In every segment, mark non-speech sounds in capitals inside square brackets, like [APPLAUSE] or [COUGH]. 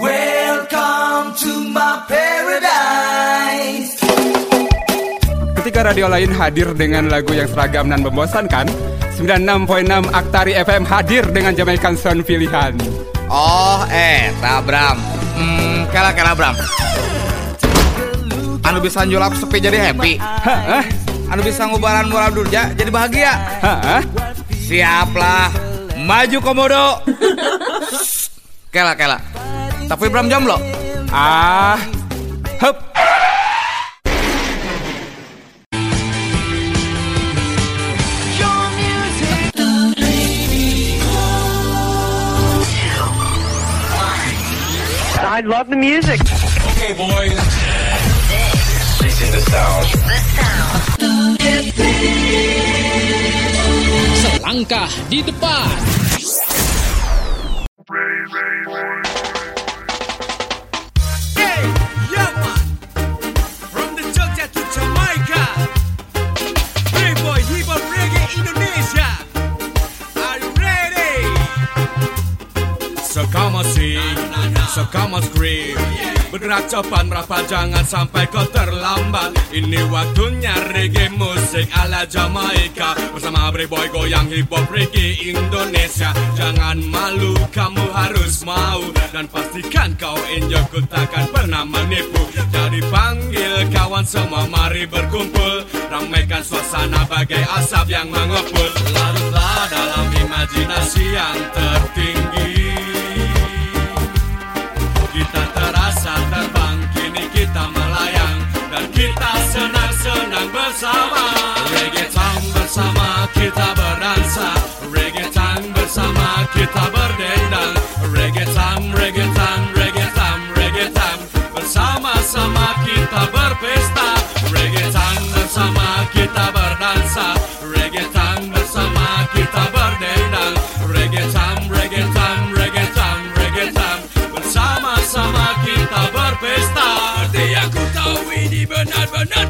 Welcome to my paradise. Ketika radio lain hadir dengan lagu yang seragam dan membosankan, 96.6 Aktari FM hadir dengan Jamaican Sound pilihan. Oh, eh, Bram. Hmm, kala kala Bram. Anu bisa njolap sepi jadi happy. Hah? Anu bisa ngubaran moral durja jadi bahagia. Hah? Siaplah. Maju komodo. [LAUGHS] kela kela. Tapi Bram jomblo. Ah, hup. I love the music. Okay, boys. This is the sound. Selangkah di depan. The Jogja to Jamaica. Hey, boy, hip hop So come on sing, so come on scream Bergerak cepat merapat jangan sampai kau terlambat. Ini waktunya reggae musik ala Jamaika. Bersama Bre Boy goyang hip hop reggae Indonesia. Jangan malu kamu harus mau. Dan pastikan kau enjoy ku takkan pernah menipu. Jadi panggil kawan semua mari berkumpul. Ramaikan suasana bagai asap yang mengepul. Larutlah dalam imajinasi yang tertinggi Dan kita senang-senang bersama. Reggae time bersama kita berdansa Reggae time bersama kita berdendang ini benar-benar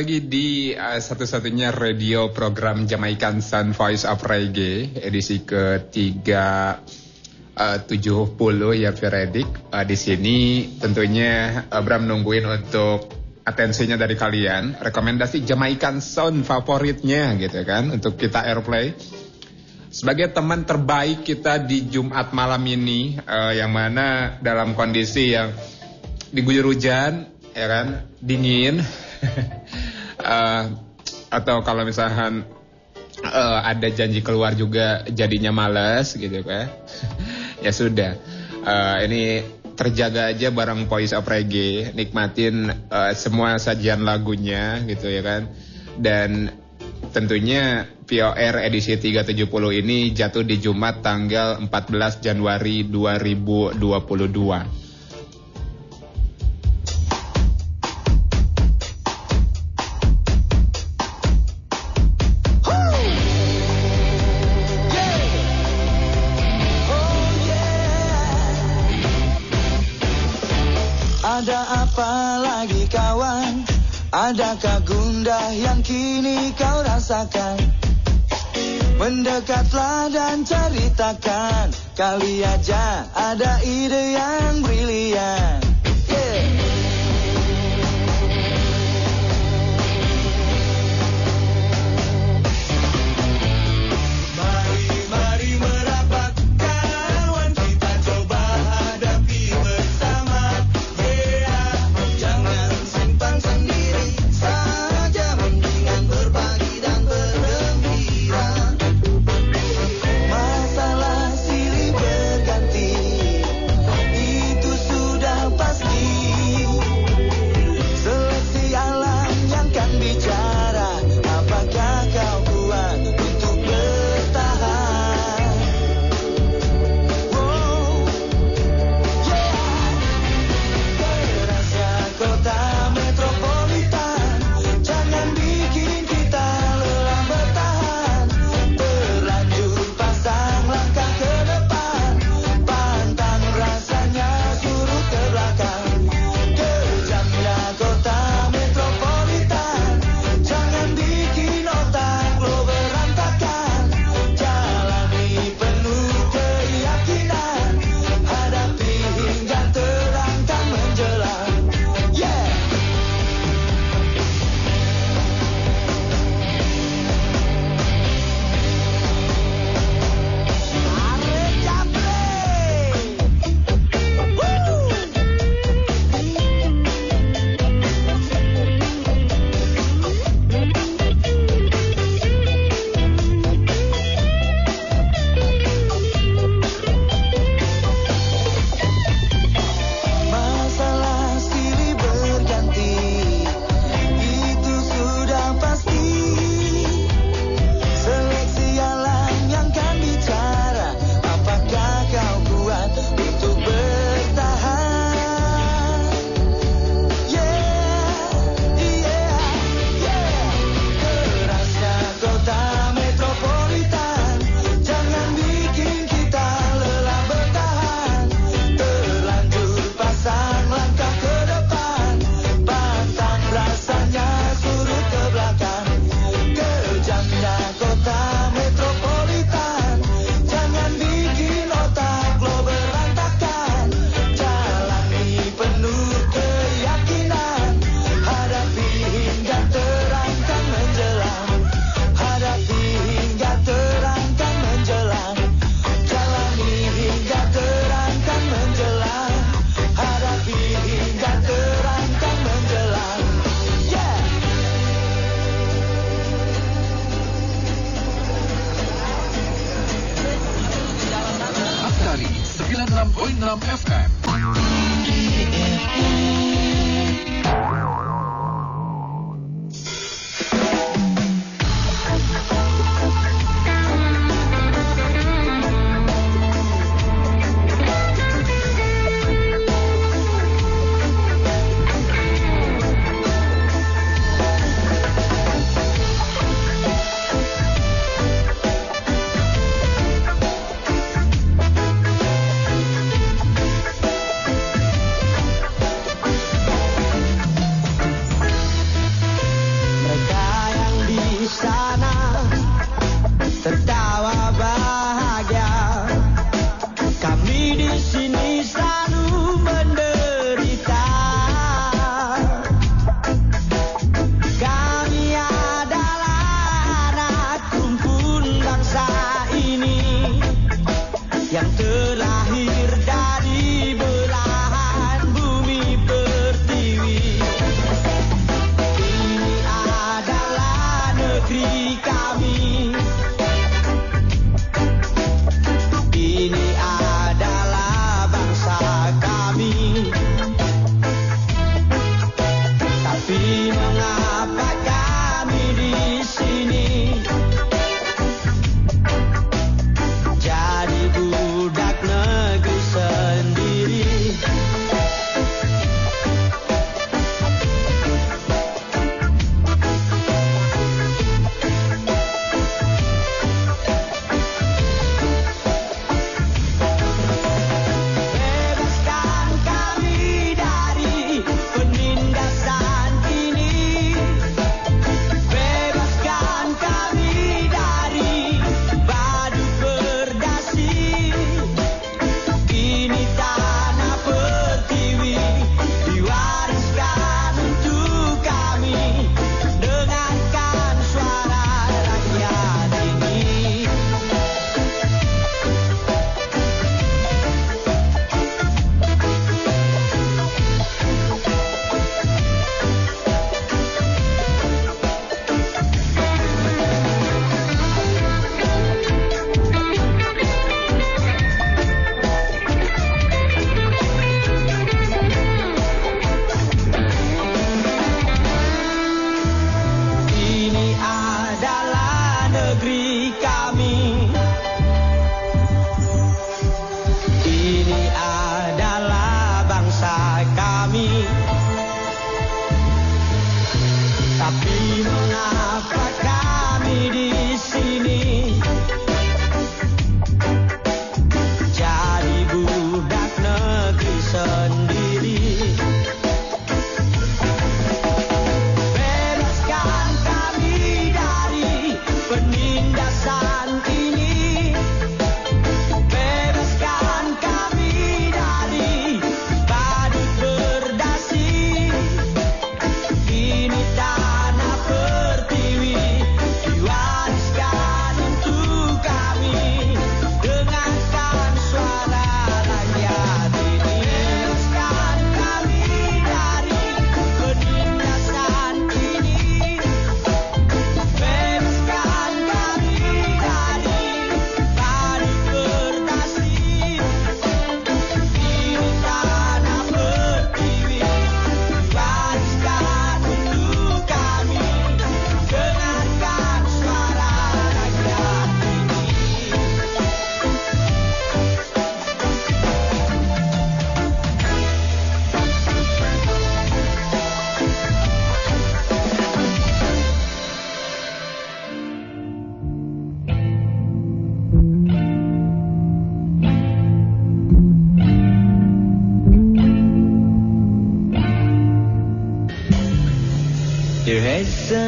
lagi di uh, satu-satunya radio program Jamaican Sun Voice of Reggae edisi ketiga uh, 70 ya Firedik. Uh, di sini tentunya Abram nungguin untuk atensinya dari kalian, rekomendasi Jamaican Sound favoritnya gitu kan untuk kita airplay. Sebagai teman terbaik kita di Jumat malam ini uh, yang mana dalam kondisi yang diguyur hujan ya kan dingin [LAUGHS] Eh, atau kalau misalkan eh, ada janji keluar juga jadinya males gitu kan [LAUGHS] ya sudah. Eh, ini terjaga aja bareng Voice of Reggae nikmatin eh, semua sajian lagunya gitu ya kan. Dan tentunya POR edisi 370 ini jatuh di Jumat tanggal 14 Januari 2022 Adakah gundah yang kini kau rasakan? Mendekatlah dan ceritakan Kali aja ada ide yang brilian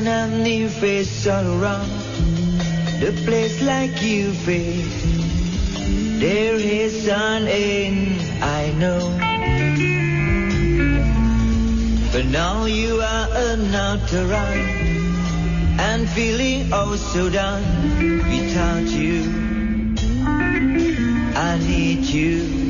turn and the face all around the place like you face. There is sun in, I know. But now you are not around and feeling oh so done without you. I need you.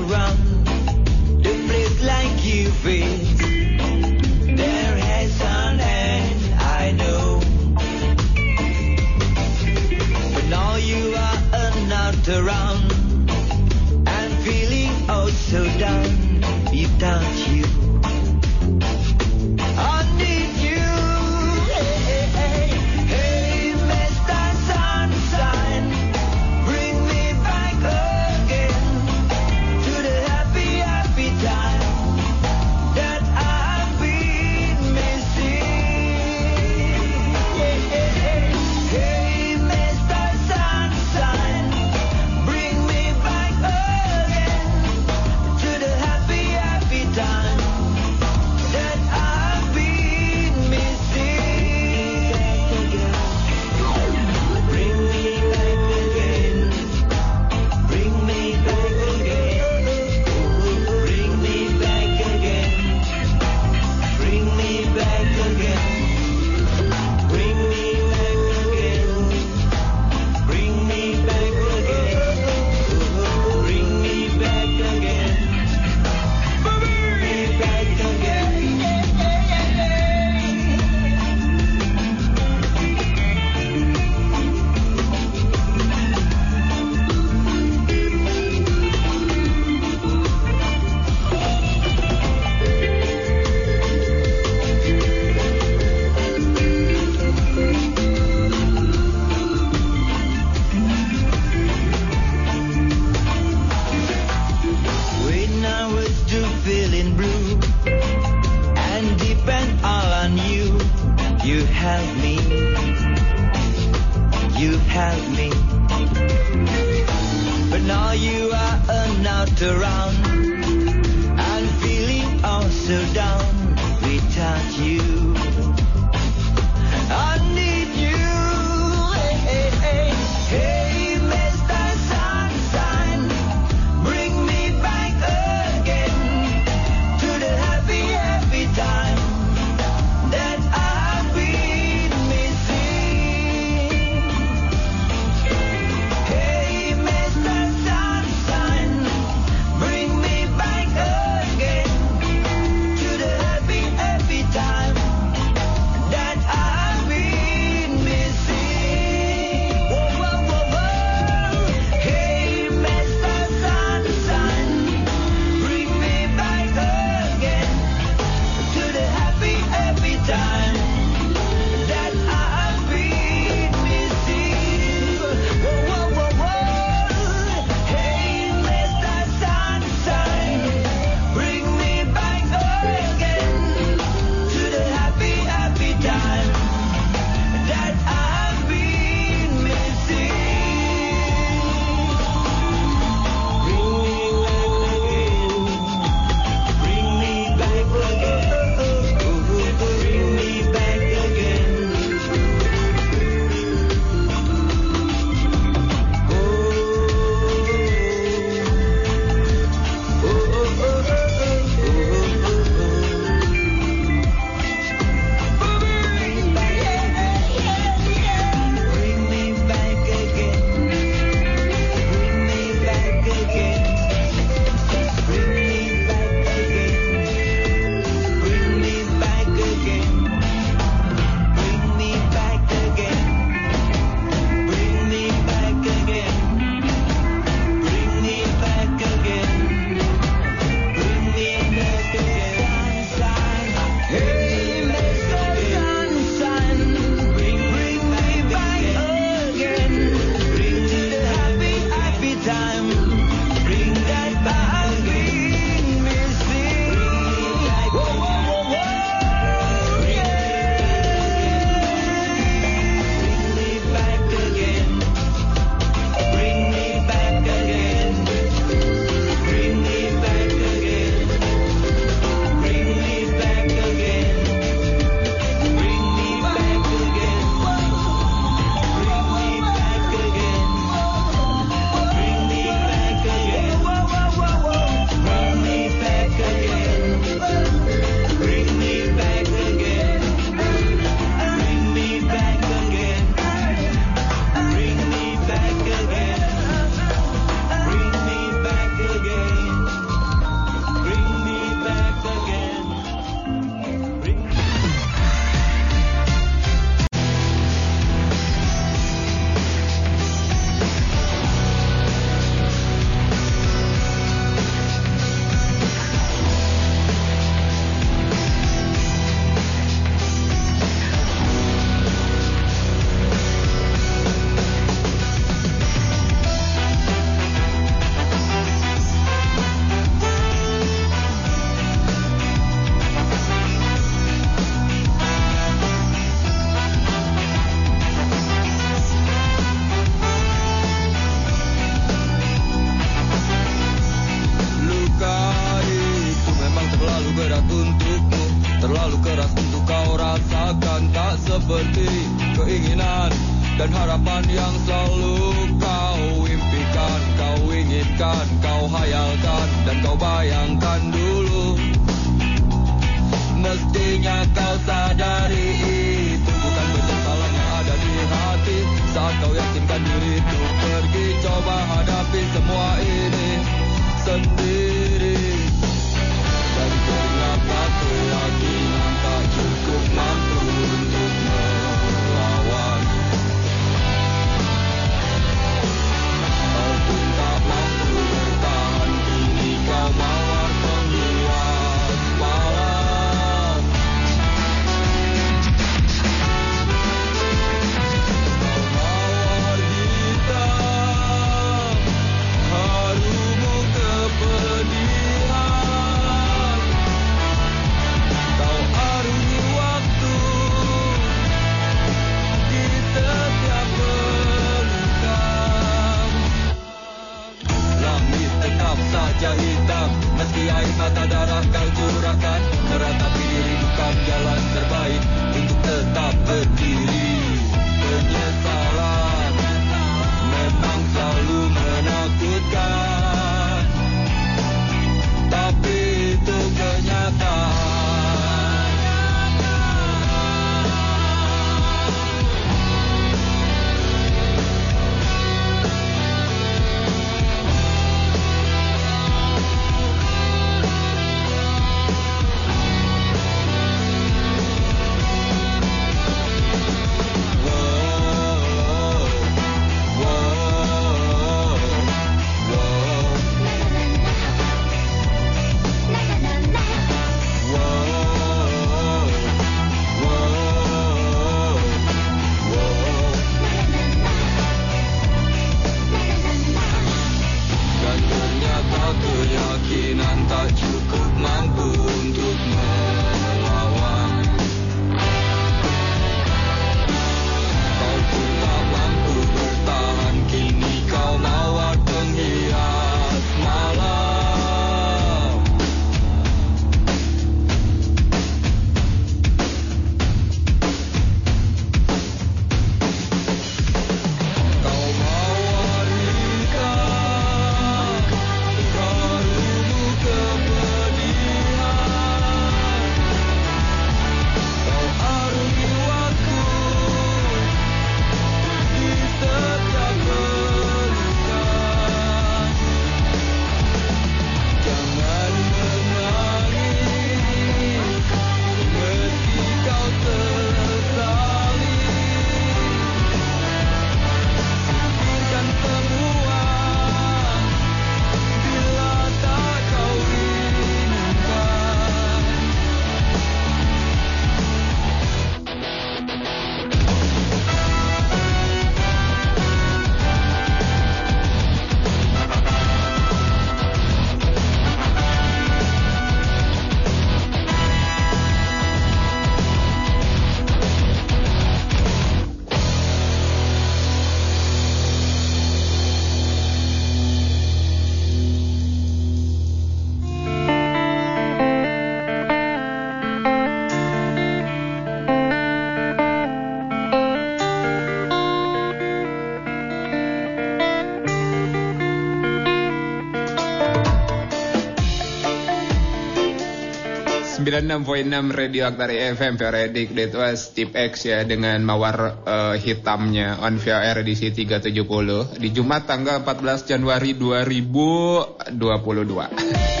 96.6 Radio Aktari FM Periodik That was Tip X ya dengan mawar eh, hitamnya on VOR edisi 370 di Jumat tanggal 14 Januari 2022.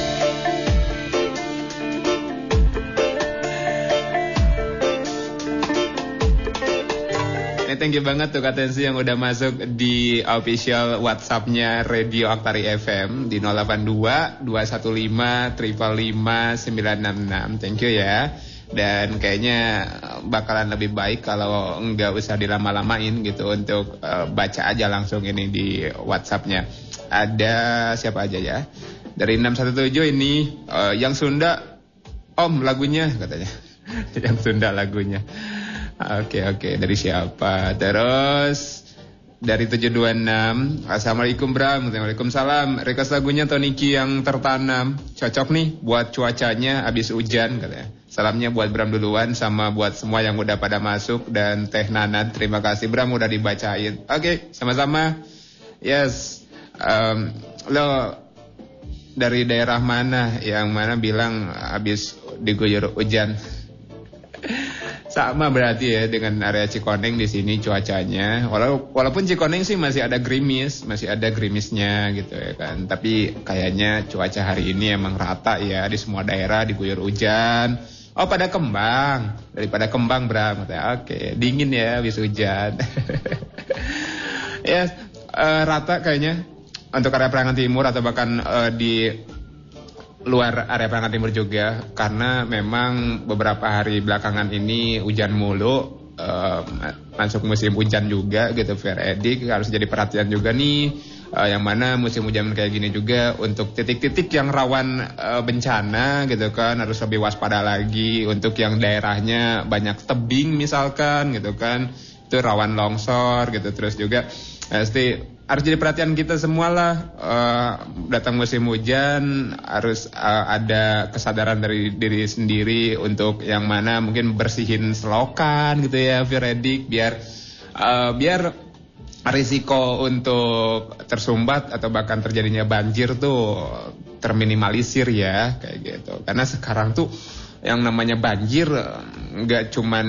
Thank you banget tuh Katensi yang udah masuk di official WhatsApp-nya Radio Aktari FM di 082 215 555 966. Thank you ya. Dan kayaknya bakalan lebih baik kalau nggak usah dilama-lamain gitu untuk eh, baca aja langsung ini di WhatsApp-nya. Ada siapa aja ya? Dari 617 ini eh, yang Sunda Om lagunya katanya. [LAUGHS] yang Sunda lagunya. Oke oke. Dari siapa? Terus dari 726 Assalamualaikum Bram. Waalaikumsalam. Request lagunya Toniki yang tertanam. Cocok nih buat cuacanya habis hujan katanya. Salamnya buat Bram duluan sama buat semua yang udah pada masuk Dan Teh Nanad terima kasih Bram udah dibacain. Oke sama-sama. Yes. Um, Lo dari daerah mana? Yang mana bilang habis diguyur hujan sama berarti ya dengan area Cikoneng di sini cuacanya. walaupun Cikoneng sih masih ada gerimis, masih ada gerimisnya gitu ya kan. Tapi kayaknya cuaca hari ini emang rata ya di semua daerah diguyur hujan. Oh pada kembang, daripada kembang Bram. Oke, dingin ya habis hujan. [LAUGHS] ya uh, rata kayaknya untuk area Perangan Timur atau bahkan uh, di luar area Perangkat Timur juga karena memang beberapa hari belakangan ini hujan mulu uh, masuk musim hujan juga gitu Fair Edik harus jadi perhatian juga nih uh, yang mana musim hujan kayak gini juga untuk titik-titik yang rawan uh, bencana gitu kan harus lebih waspada lagi untuk yang daerahnya banyak tebing misalkan gitu kan itu rawan longsor gitu. Terus juga pasti harus jadi perhatian kita semua lah uh, datang musim hujan harus uh, ada kesadaran dari diri sendiri untuk yang mana mungkin bersihin selokan gitu ya Firedik biar uh, biar risiko untuk tersumbat atau bahkan terjadinya banjir tuh terminimalisir ya kayak gitu. Karena sekarang tuh yang namanya banjir nggak cuman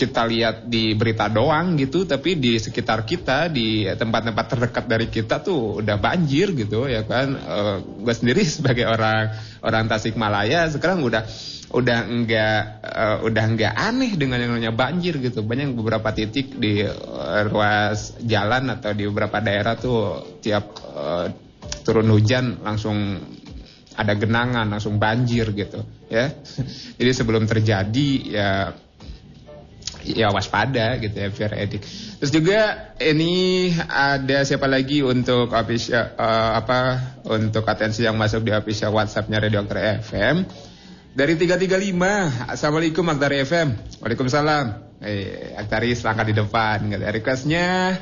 kita lihat di berita doang gitu tapi di sekitar kita di tempat-tempat terdekat dari kita tuh udah banjir gitu ya kan? Uh, gue sendiri [LAUGHS] sebagai orang orang Tasikmalaya sekarang udah udah enggak uh, udah enggak aneh dengan yang namanya banjir gitu. Banyak beberapa titik di uh, ruas jalan atau di beberapa daerah tuh tiap uh, turun hujan langsung ada genangan langsung banjir gitu ya. Jadi sebelum terjadi ya ya waspada gitu ya biar edik. Terus juga ini ada siapa lagi untuk official uh, apa untuk atensi yang masuk di official WhatsAppnya Radio Aktor FM dari 335 Assalamualaikum Aktor FM Waalaikumsalam eh Aktari selangkah di depan gitu. requestnya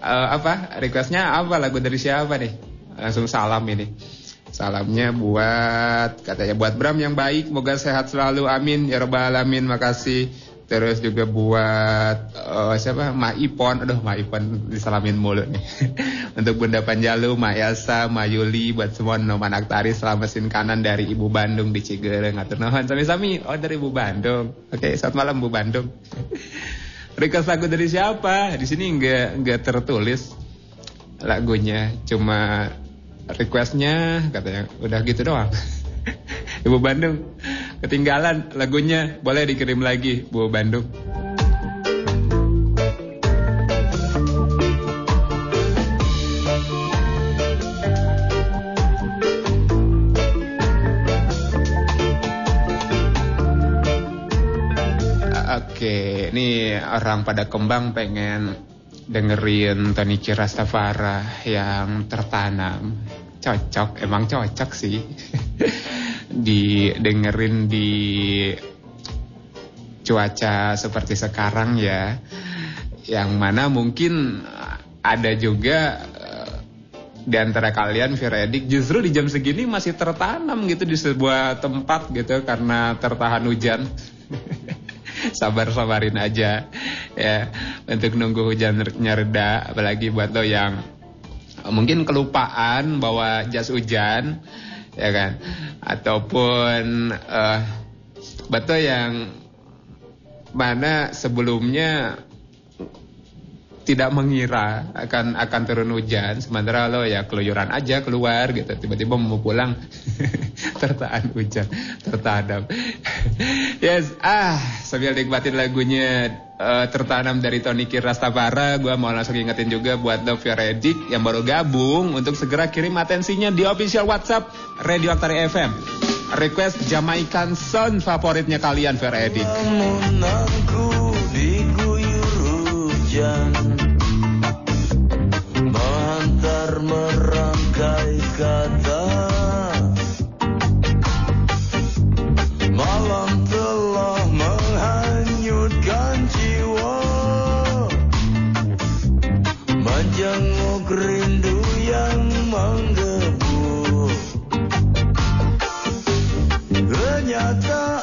uh, apa requestnya apa lagu dari siapa nih langsung salam ini Salamnya buat katanya buat Bram yang baik, semoga sehat selalu. Amin ya rabbal alamin. Makasih. Terus juga buat uh, siapa? Ma Ipon. Aduh, Ma Ipon disalamin mulu nih. [LAUGHS] Untuk Bunda Panjalu, Ma Elsa, Ma Yuli, buat semua noman aktari selamat mesin kanan dari Ibu Bandung di Cigereng. Atur nuhun sami-sami. Oh, dari Ibu Bandung. Oke, okay, selamat malam Bu Bandung. [LAUGHS] Request lagu dari siapa? Di sini enggak enggak tertulis lagunya, cuma requestnya katanya udah gitu doang. [LAUGHS] Ibu Bandung ketinggalan lagunya boleh dikirim lagi Bu Bandung Oke, ini orang pada kembang pengen dengerin Tony Rastafara yang tertanam. Cocok, emang cocok sih. [LAUGHS] didengerin di cuaca seperti sekarang ya. Yang mana mungkin ada juga uh, di antara kalian Firedik justru di jam segini masih tertanam gitu di sebuah tempat gitu karena tertahan hujan. [LAUGHS] Sabar-sabarin aja ya untuk nunggu hujannya reda apalagi buat lo yang mungkin kelupaan bawa jas hujan ya kan? Ataupun uh, betul yang mana sebelumnya tidak mengira akan akan turun hujan sementara lo ya keluyuran aja keluar gitu. Tiba-tiba mau pulang [LAUGHS] tertahan hujan tertanam. [LAUGHS] Yes ah sambil nikmatin lagunya uh, tertanam dari Tony Kirastapara gue mau langsung ingetin juga buat Dove Redik yang baru gabung untuk segera kirim atensinya di official WhatsApp Radio Aktari FM request Jamaican Sound favoritnya kalian Veredik. hujan sekedar merangkai kata Malam telah menghanyutkan jiwa Menjenguk rindu yang menggebu Ternyata.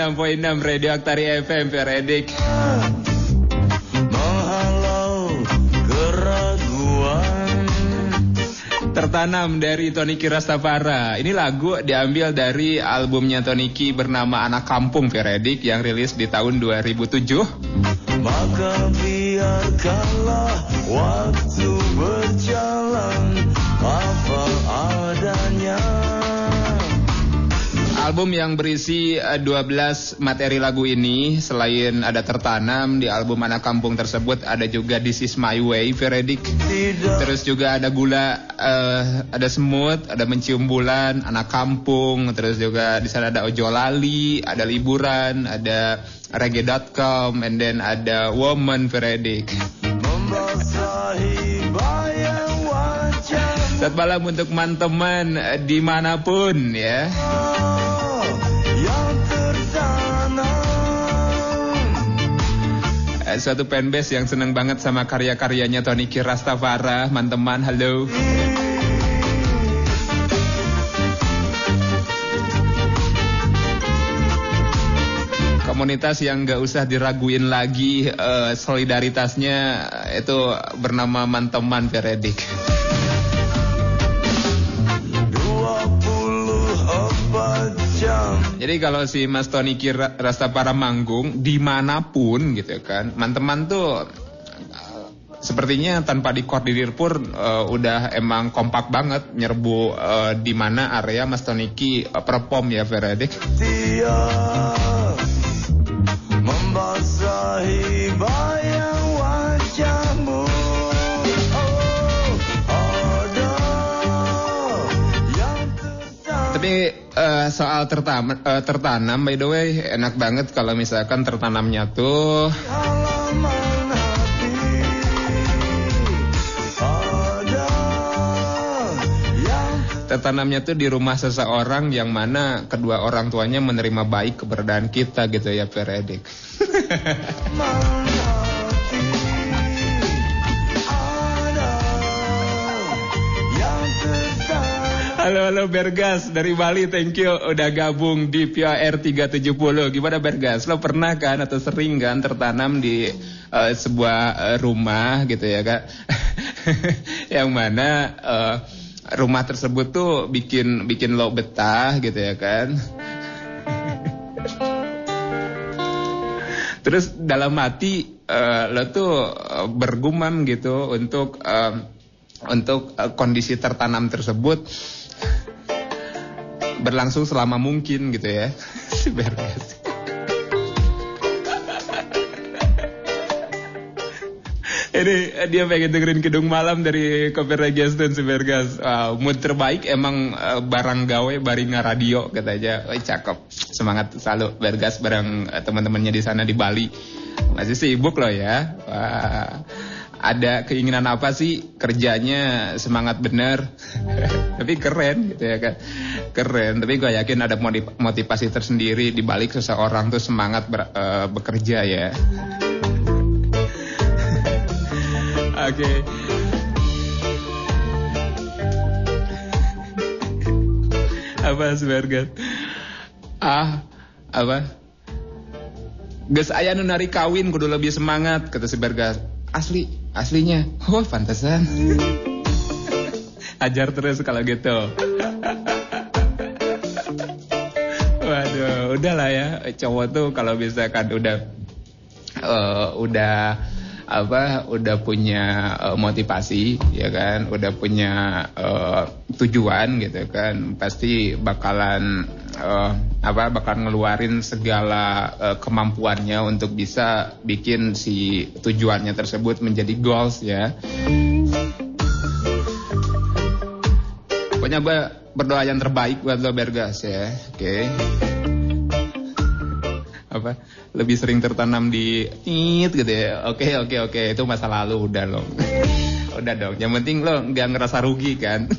96.6 Radio Aktari FM Peredik. Keraguan Tertanam dari Toniki Rastafara. Ini lagu diambil dari albumnya Toniki bernama Anak Kampung Peredik yang rilis di tahun 2007. Maka biarkanlah waktu berjalan Album yang berisi eh, 12 materi lagu ini selain ada tertanam di album Anak Kampung tersebut ada juga This Is My Way Veredik. Terus juga ada gula, eh, ada semut, ada mencium bulan, anak kampung, terus juga di sana ada ojo lali, ada liburan, ada reggae.com, and then ada woman Veredik. Selamat malam untuk teman-teman eh, di mana pun ya. Suatu fanbase yang seneng banget sama karya-karyanya Tony Kirastafara, teman-teman, halo. Komunitas yang gak usah diraguin lagi eh, solidaritasnya eh, itu bernama Manteman Veredik. 24 jam Jadi kalau si Mas Tony Kira Rastafara manggung di mana pun gitu kan, teman-teman tuh eh, sepertinya tanpa dikoordinir pun eh, udah emang kompak banget nyerbu eh, di mana area Mas Toniki eh, perform ya Veredik. membasahi bayang wajahmu. Oh ada yang tertanam Tapi eh, soal tertanam, eh, tertanam by the way enak banget kalau misalkan tertanamnya tuh tertanamnya tuh di rumah seseorang yang mana kedua orang tuanya menerima baik keberadaan kita gitu ya Veredik. [LAUGHS] Halo halo Bergas dari Bali, thank you udah gabung di PIR 370. Gimana Bergas? Lo pernah kan atau sering kan tertanam di eh, sebuah eh, rumah gitu ya kak? [LAUGHS] Yang mana eh, rumah tersebut tuh bikin bikin lo betah gitu ya kan? [LAUGHS] Terus dalam hati eh, lo tuh bergumam gitu untuk eh, untuk eh, kondisi tertanam tersebut berlangsung selama mungkin gitu ya. [LAUGHS] Si Bergas. Ini eh, dia pengen dengerin Kidung Malam dari Kopi Regiaston si Bergas. Wow, mood terbaik emang eh, barang gawe baringa radio katanya. Wah, cakep. Semangat selalu Bergas bareng eh, teman-temannya di sana di Bali. Masih sibuk loh ya. Wah. Ada keinginan apa sih kerjanya semangat bener [LAUGHS] tapi keren gitu ya kan keren tapi gue yakin ada motiv- motivasi tersendiri di balik seseorang tuh semangat ber- eh, bekerja ya [LAUGHS] Oke. apa sebenarnya? Ah, apa? Ges aya nu nari kawin kudu lebih semangat kata si Bergas. Asli, aslinya. Oh, pantesan. Ajar terus kalau gitu. Waduh, udahlah ya. Cowok tuh kalau misalkan udah eh, udah apa udah punya eh, motivasi ya kan udah punya eh, tujuan gitu kan pasti bakalan eh, apa bakal ngeluarin segala eh, kemampuannya untuk bisa bikin si tujuannya tersebut menjadi goals ya. Pokoknya gue berdoa yang terbaik buat lo Bergas ya. Oke. Apa lebih sering tertanam di it gitu ya. Oke oke oke. Itu masa lalu udah lo udah dong. Yang penting lo nggak ngerasa rugi kan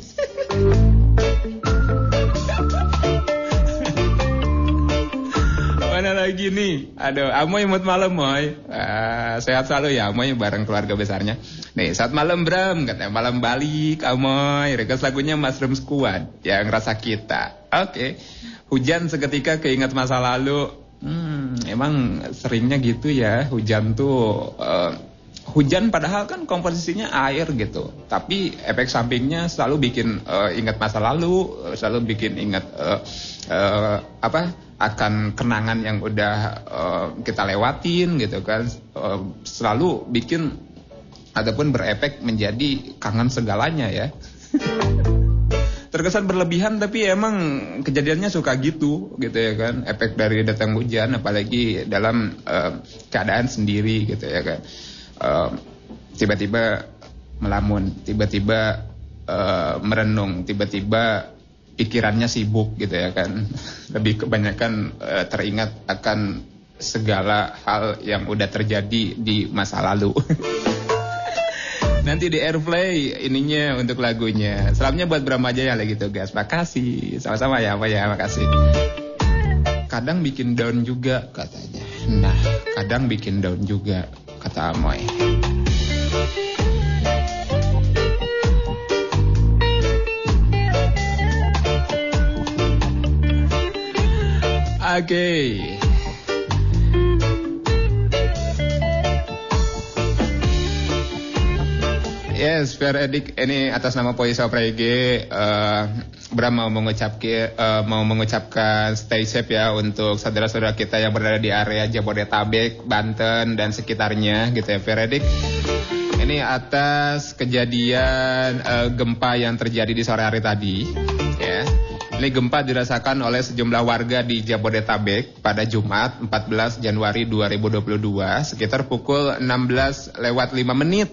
lagi nih. Aduh, Amoy imut malam, Moy. Ah, sehat selalu ya, Amoy bareng keluarga besarnya. Nih, saat malam Bram, katanya malam balik, Amoy. Request lagunya Mushroom Squad, yang rasa kita. Oke. Hujan seketika keinget masa lalu. Hmm, emang seringnya gitu ya, hujan tuh... eh, hujan padahal kan komposisinya air gitu, tapi efek sampingnya selalu bikin eh, ingat masa lalu, eh, selalu bikin ingat eh, eh, apa akan kenangan yang udah eh, kita lewatin gitu kan, Eh, selalu bikin ataupun berefek menjadi kangen segalanya ya. [LAUGHS] Terkesan berlebihan tapi emang kejadiannya suka gitu gitu ya kan, efek dari datang hujan apalagi dalam eh, keadaan sendiri gitu ya kan eh, tiba-tiba melamun, tiba-tiba eh, merenung, tiba-tiba pikirannya sibuk gitu ya kan. [LAUGHS] Lebih kebanyakan eh, teringat akan segala hal yang udah terjadi di masa lalu. [LAUGHS] Nanti di airplay ininya untuk lagunya. Salamnya buat Bram aja ya lagi tugas. Makasih. Sama-sama ya, Pak ya. Makasih. Kadang bikin down juga katanya. Nah, kadang bikin down juga kata Amoy. Oke. Yes, Fair Edik ini atas nama Poisa Prege eh Bram mau mengucap eh, mau mengucapkan stay safe ya untuk saudara-saudara kita yang berada di area Jabodetabek, Banten dan sekitarnya gitu ya Fair Edik. Ini atas kejadian eh, gempa yang terjadi di sore hari tadi ya. Ini gempa dirasakan oleh sejumlah warga di Jabodetabek pada Jumat 14 Januari 2022 sekitar pukul 16 lewat 5 menit.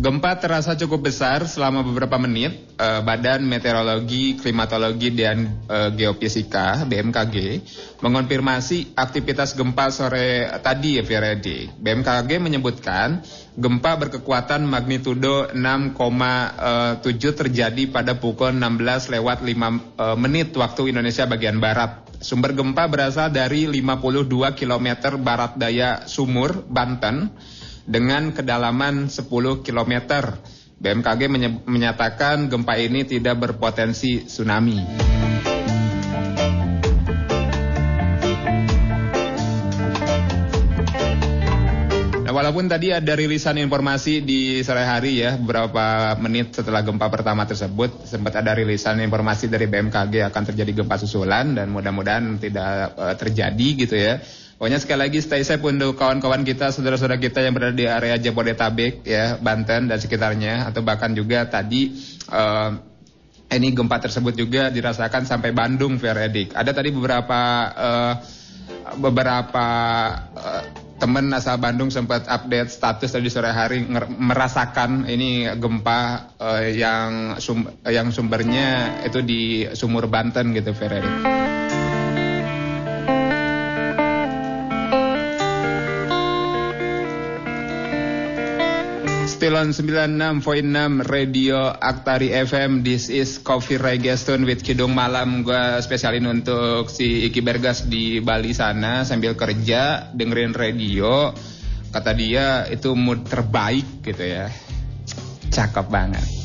Gempa terasa cukup besar selama beberapa menit. Eh, Badan Meteorologi, Klimatologi, dan eh, Geofisika (BMKG) mengonfirmasi aktivitas gempa sore tadi ya Firedi. BMKG menyebutkan gempa berkekuatan magnitudo 6,7 terjadi pada pukul 16 lewat 5 eh, menit waktu Indonesia bagian barat. Sumber gempa berasal dari 52 km barat daya Sumur, Banten dengan kedalaman 10 km. BMKG menyatakan gempa ini tidak berpotensi tsunami. Nah, walaupun tadi ada rilisan informasi di sore hari ya, beberapa menit setelah gempa pertama tersebut, sempat ada rilisan informasi dari BMKG akan terjadi gempa susulan dan mudah-mudahan tidak eh, terjadi gitu ya. Pokoknya sekali lagi stay safe untuk kawan-kawan kita, saudara-saudara kita yang berada di area Jabodetabek ya, Banten dan sekitarnya atau bahkan juga tadi eh, ini gempa tersebut juga dirasakan sampai Bandung Veredik. Ada tadi beberapa eh, beberapa eh, teman asal Bandung sempat update status tadi sore hari merasakan ini gempa eh, yang sum- yang sumbernya itu di Sumur Banten gitu Veredik. Still on 96.6 Radio Aktari FM This is Coffee Reggae Stone with Kidung Malam. Gue spesialin untuk si Iki Bergas di Bali sana Sambil kerja dengerin radio. Kata dia itu mood terbaik gitu ya. Cakep banget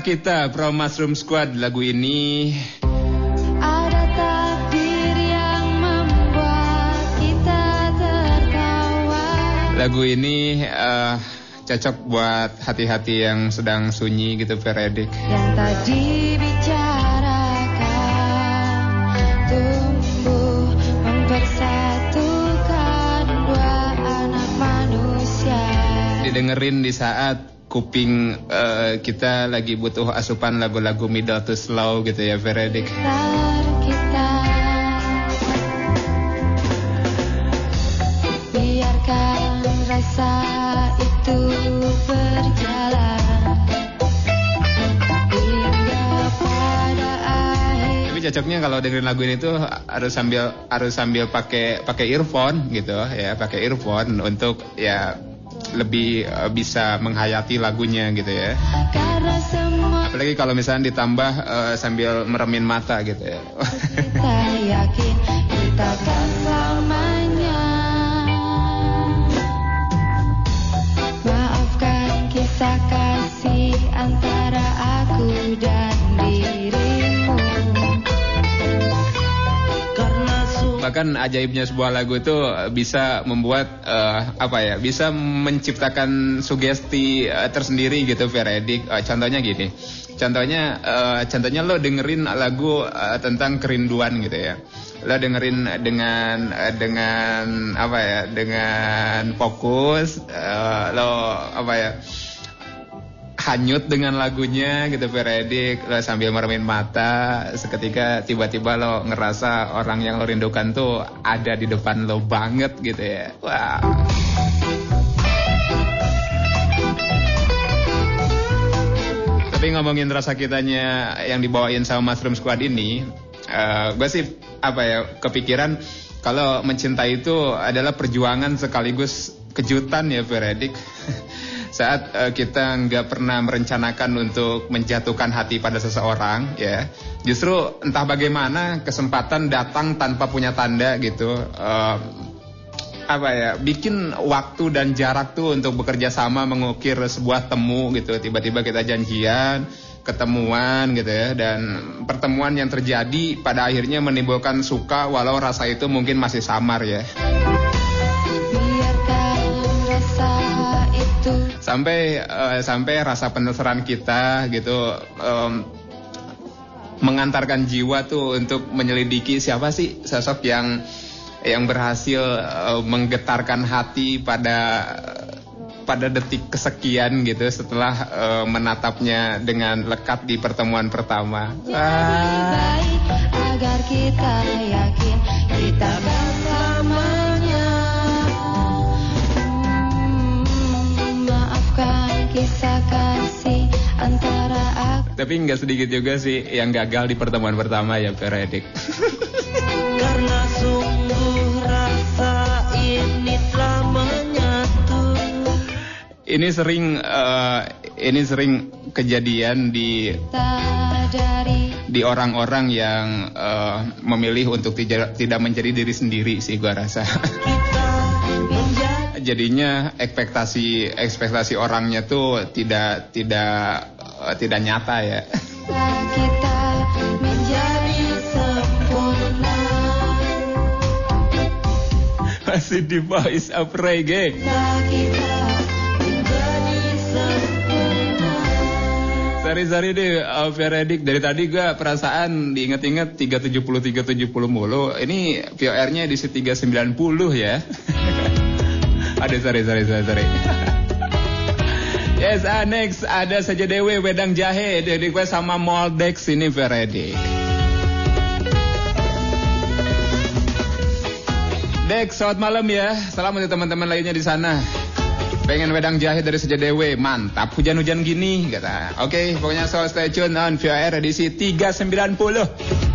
Kita Pro Mushroom Squad lagu ini. Ada takdir yang membuat kita tertawa. Lagu ini eh, cocok buat hati-hati yang sedang sunyi gitu Veredik. Yang tadi bicarakan Tumbuh mempersatukan dua anak manusia. Didengerin di saat kuping eh, kita lagi butuh asupan lagu-lagu middle to slow gitu ya Veredik. Biarkan rasa itu berjalan. Tapi cocoknya kalau dengerin lagu ini tuh harus sambil harus sambil pakai pakai earphone gitu ya, pakai earphone untuk ya lebih eh, bisa menghayati lagunya gitu ya. Apalagi kalau misalnya ditambah eh, sambil meremin mata gitu ya. kita yakin kita kan selamanya Maafkan kisah kasih antara aku dan bahkan ajaibnya sebuah lagu itu bisa membuat eh, apa ya bisa menciptakan sugesti eh, tersendiri gitu Veredik Eh, contohnya gini. Contohnya eh, contohnya lo dengerin lagu eh, tentang kerinduan gitu ya. Lo dengerin dengan eh, dengan apa ya dengan fokus eh, lo apa ya hanyut dengan lagunya gitu Veredik sambil meremin mata. Seketika tiba-tiba lo ngerasa orang yang lo rindukan tuh ada di depan lo banget gitu ya. Wah. Tapi ngomongin rasa kitanya yang dibawain sama Mushroom Squad ini eh gue sih apa ya kepikiran kalau mencintai itu adalah perjuangan sekaligus kejutan ya Veredik [LAUGHS] saat eh, kita nggak pernah merencanakan untuk menjatuhkan hati pada seseorang ya. Justru entah bagaimana kesempatan datang tanpa punya tanda gitu Eh, apa ya bikin waktu dan jarak tuh untuk bekerja sama mengukir sebuah temu gitu. Tiba-tiba kita janjian ketemuan gitu ya dan pertemuan yang terjadi pada akhirnya menimbulkan suka walau rasa itu mungkin masih samar ya sampai eh, sampai rasa penasaran kita gitu em, mengantarkan jiwa tuh untuk menyelidiki siapa sih sosok yang yang berhasil eh, menggetarkan hati pada pada detik kesekian gitu setelah eh, menatapnya dengan lekat di pertemuan pertama. Ah. baik agar kita yakin kita bersamanya. Tapi nggak sedikit juga sih yang gagal di pertemuan pertama ya Veredik. Karena sungguh rasa ini telah menyatu ini sering eh, ini sering kejadian di di orang-orang yang eh, memilih untuk tidak tidak menjadi diri sendiri sih gua rasa. Jadinya ekspektasi ekspektasi orangnya tuh tidak tidak eh, tidak nyata ya. kita menjadi sempurna. Masih di Voice of Reggae. Sari-sari deh uh, Veredik dari tadi gua perasaan diinget-inget 370 370 mulu. Ini VOR-nya edisi 390 ya. [LAUGHS] Ada sorry sorry. Yes, ah, next ada saja Dewi wedang jahe dari gue sama Moldex ini Veredik. Dex, selamat malam ya. Salam untuk teman-teman lainnya di sana. Pengen wedang jahe dari Sejadewe, mantap. Hujan-hujan gini, kata. Oke, pokoknya so stay tune on VOR edisi 390.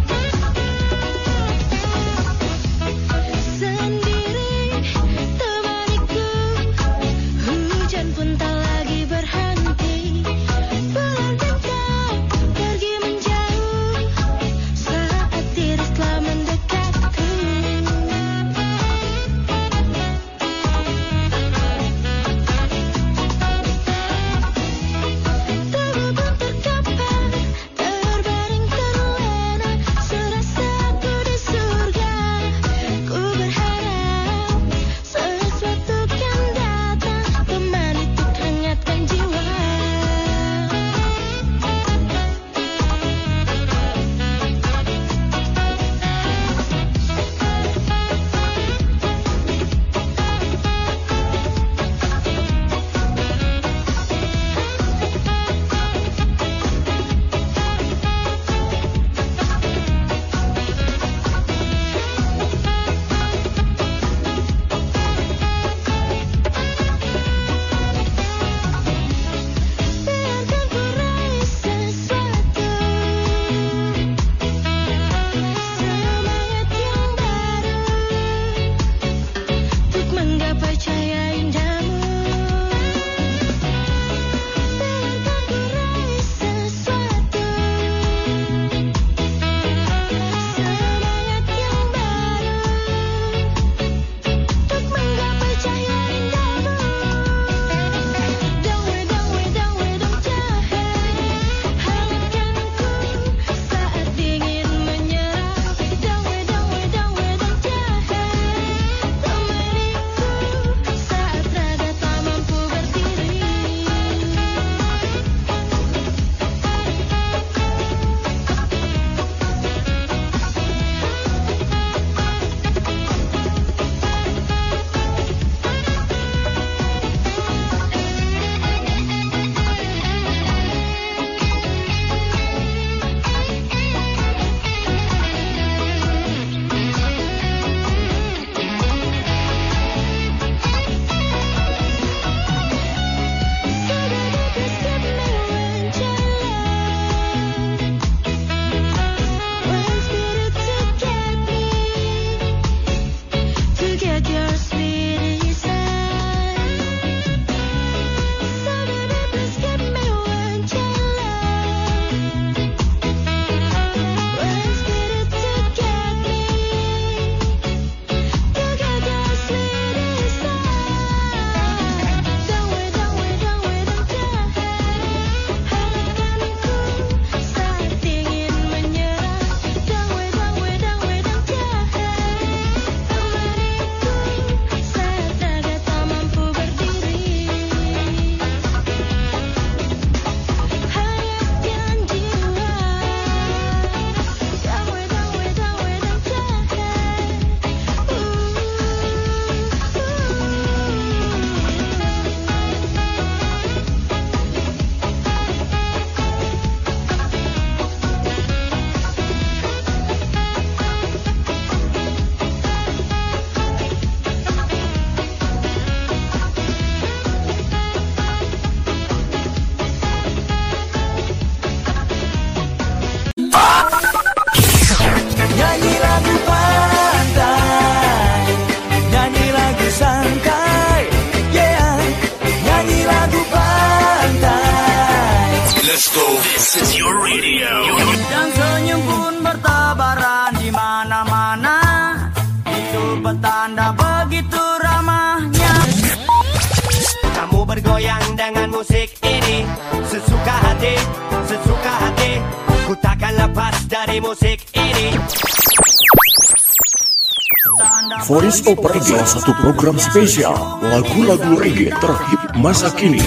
Crossover Reggae salah satu program spesial. Lagu-lagu reggae terhip masa kini.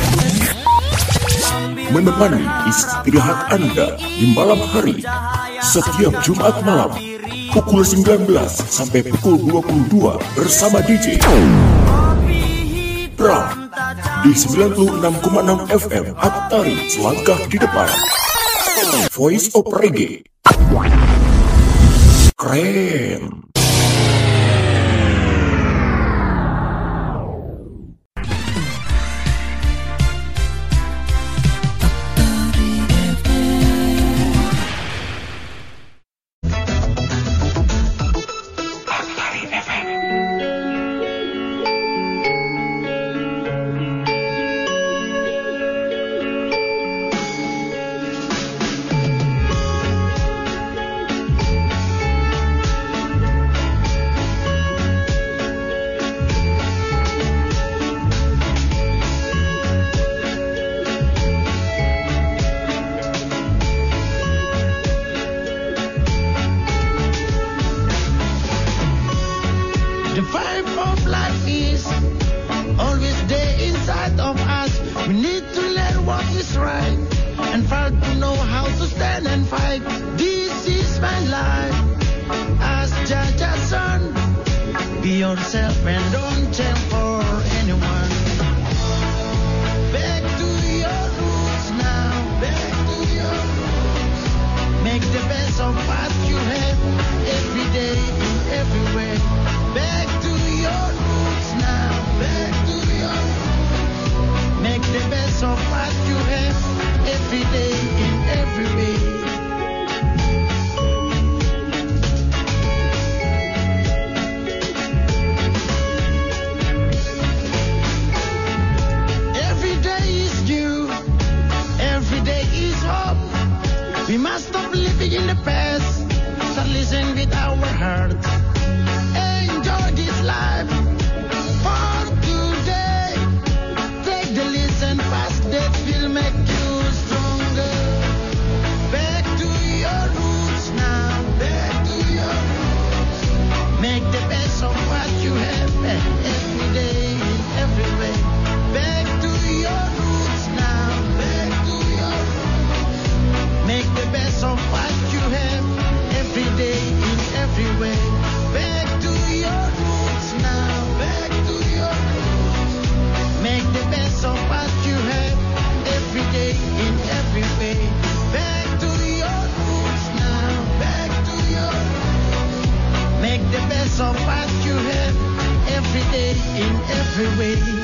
Menemani istirahat Anda di malam hari. Setiap Jumat malam pukul 19 sampai pukul 22 bersama DJ Pram di 96,6 FM Atari selangkah di depan. Voice of Reggae. Cream so fast you have every day in every way.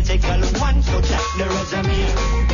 Metaphysical one, so check the resume.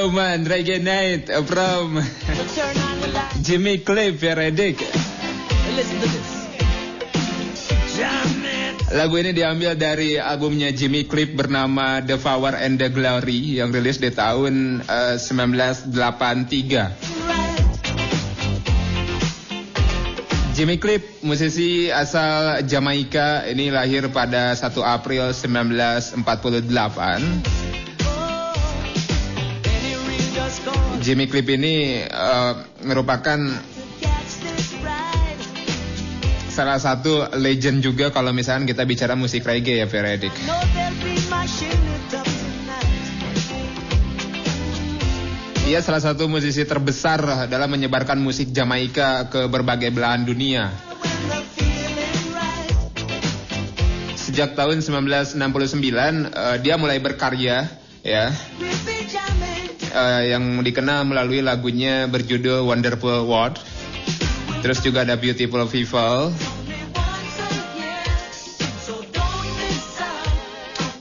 Yo man, Reggae Night from the light. [LAUGHS] Jimmy Cliff ya Redik. Lagu ini diambil dari albumnya Jimmy Cliff bernama The Power and the Glory yang rilis di tahun eh, 1983. Jimmy Cliff, musisi asal Jamaika, ini lahir pada 1 April 1948. Jimmy Cliff ini eh, merupakan salah satu legend juga kalau misalnya kita bicara musik reggae ya Feredik. Know they'll be mashing it up tonight. Ia salah satu musisi terbesar dalam menyebarkan musik Jamaika ke berbagai belahan dunia. Sejak tahun 1969 eh, dia mulai berkarya ya eh, yang dikenal melalui lagunya berjudul Wonderful World. Terus juga ada Beautiful People.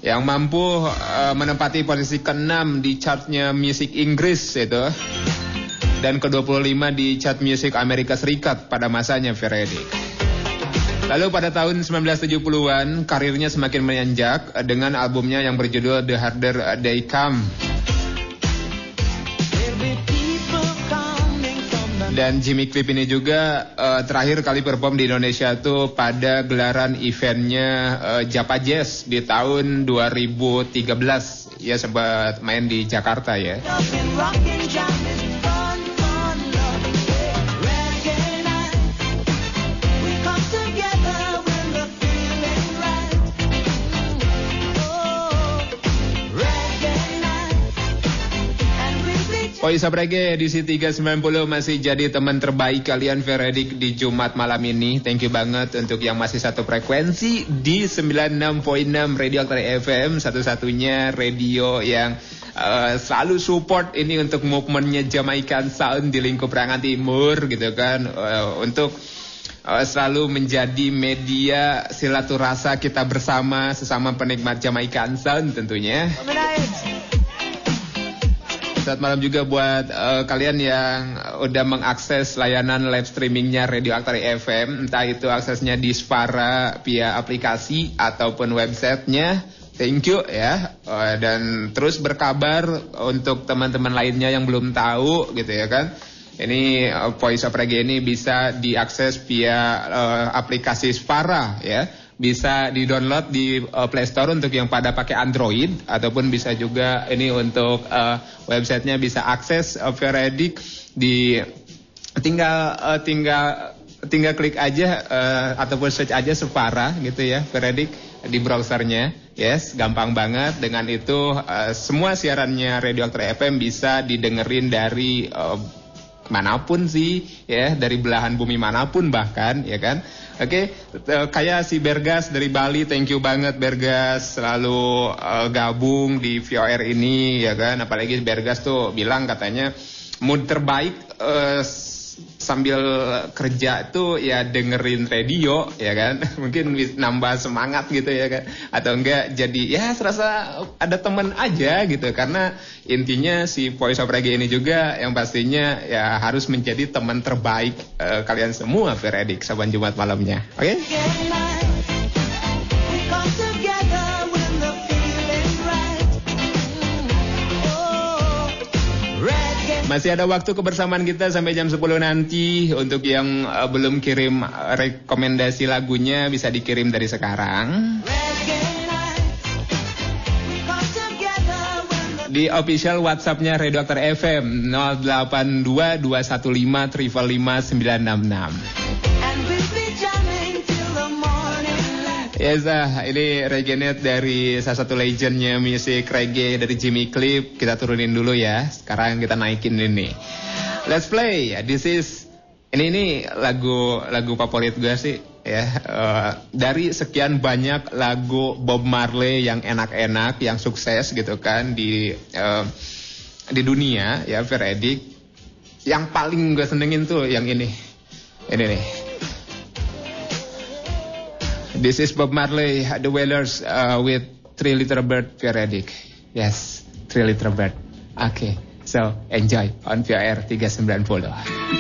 Yang mampu eh, menempati posisi ke-6 di chartnya musik Inggris itu. Dan ke-25 di chart musik Amerika Serikat pada masanya Feredik. Lalu pada tahun 1970-an karirnya semakin menanjak dengan albumnya yang berjudul The Harder They Come. Dan Jimmy Cliff ini juga eh, terakhir kali perform di Indonesia tuh pada gelaran eventnya eh, Japa Jazz di tahun 2013. Ya sempat main di Jakarta ya. Voice of Reggae edisi 390 masih jadi teman terbaik kalian Veredik di Jumat malam ini. Thank you banget untuk yang masih satu frekuensi di 96.6 Radio Aktor FM, satu-satunya radio yang uh, selalu support ini untuk movementnya Jamaican Sound di lingkup Rangan Timur gitu kan. Uh, untuk uh, selalu menjadi media silaturasa kita bersama sesama penikmat Jamaican Sound tentunya. Selamat malam juga buat uh, kalian yang udah mengakses layanan live streamingnya Radio Aktari FM, entah itu aksesnya di Spara via aplikasi ataupun websitenya. Thank you ya, Uh, dan terus berkabar untuk teman-teman lainnya yang belum tahu gitu ya kan. Ini uh, Voice of Reggae ini bisa diakses via uh, aplikasi Spara ya bisa di-download di uh, Play Store untuk yang pada pakai Android ataupun bisa juga ini untuk uh, websitenya bisa akses uh, Veredik di tinggal uh, tinggal tinggal klik aja uh, ataupun search aja Separa gitu ya Veredik di browsernya. Yes gampang banget. Dengan itu uh, semua siarannya Radio Aktor FM bisa didengerin dari uh, mana pun sih ya dari belahan bumi mana pun bahkan ya kan Oke, eh, kayak si Bergas dari Bali, thank you banget Bergas selalu eh, gabung di VOR ini ya kan. Apalagi Bergas tuh bilang katanya mood terbaik eh, sambil kerja tuh ya dengerin radio ya kan. [LAUGHS] Mungkin nambah semangat gitu ya kan. Atau enggak jadi ya serasa ada temen aja gitu karena intinya si Voice of Reggae ini juga yang pastinya ya harus menjadi teman terbaik eh, kalian semua Veredik saban Jumat malamnya. Oke? Masih ada waktu kebersamaan kita sampai jam 10 nanti untuk yang eh, belum kirim rekomendasi lagunya bisa dikirim dari sekarang. Di official WhatsAppnya Radio FM 082215 Yes, ah, ini Regenet dari salah satu legendnya musik reggae dari Jimmy Cliff. Kita turunin dulu ya. Sekarang kita naikin ini. Let's play. This is ini ini lagu lagu favorit gue sih ya. Eh, dari sekian banyak lagu Bob Marley yang enak-enak, yang sukses gitu kan di eh, di dunia ya, Veredik. Yang paling gue senengin tuh yang ini. Ini nih. This is Bob Marley, The Wailers uh, with Three Little Bird Veredik. Yes, Three Little Bird. Okay, so enjoy on VR 390.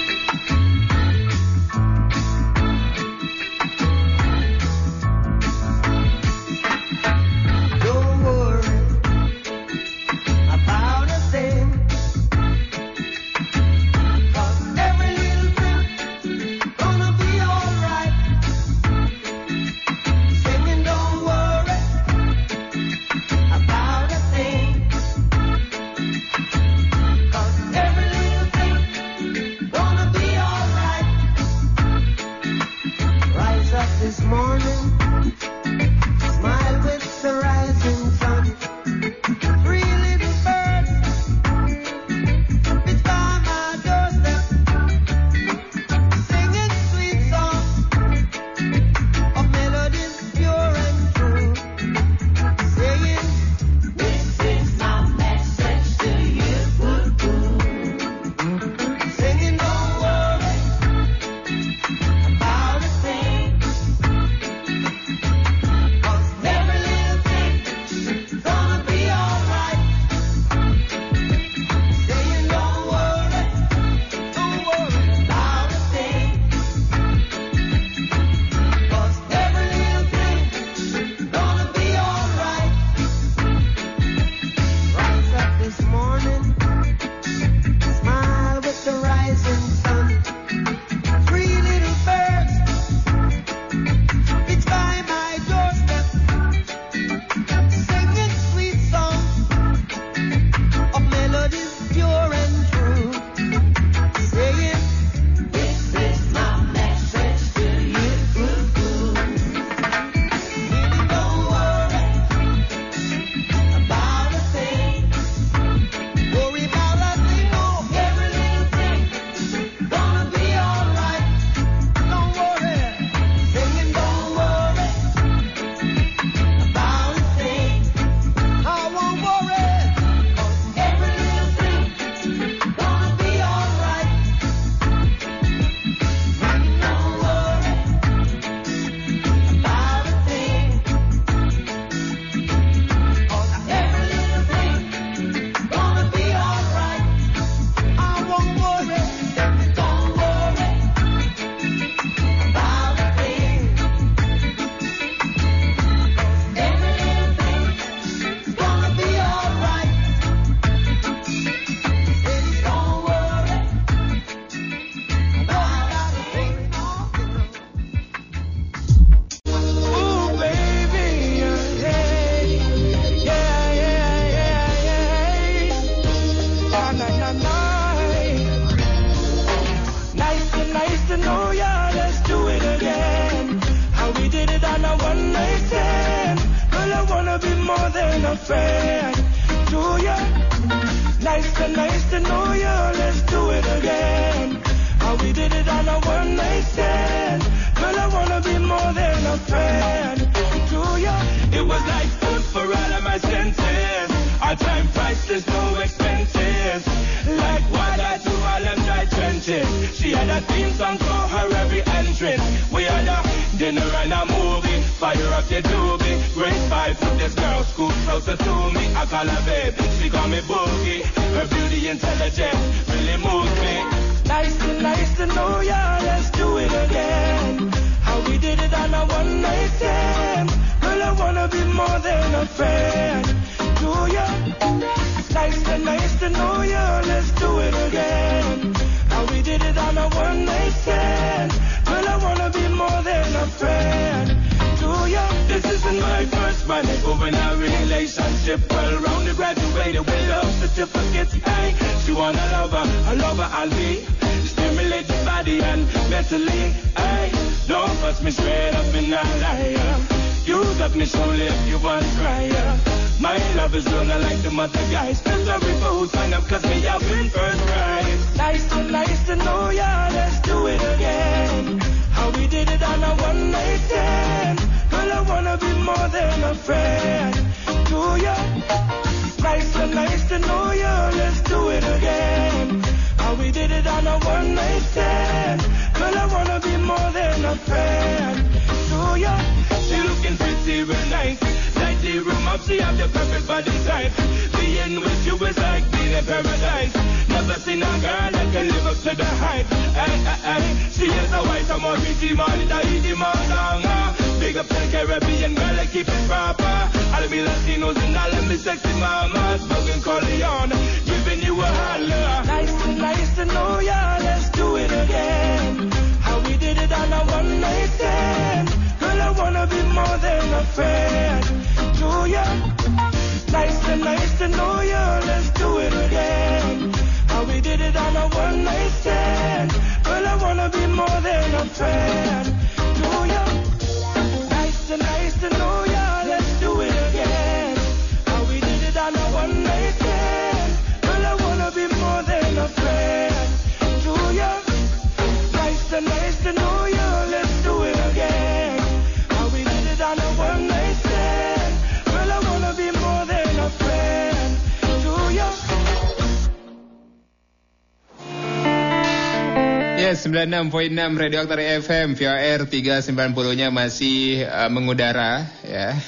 96.6 Radio Aktor FM VOR 390-nya masih uh, mengudara ya.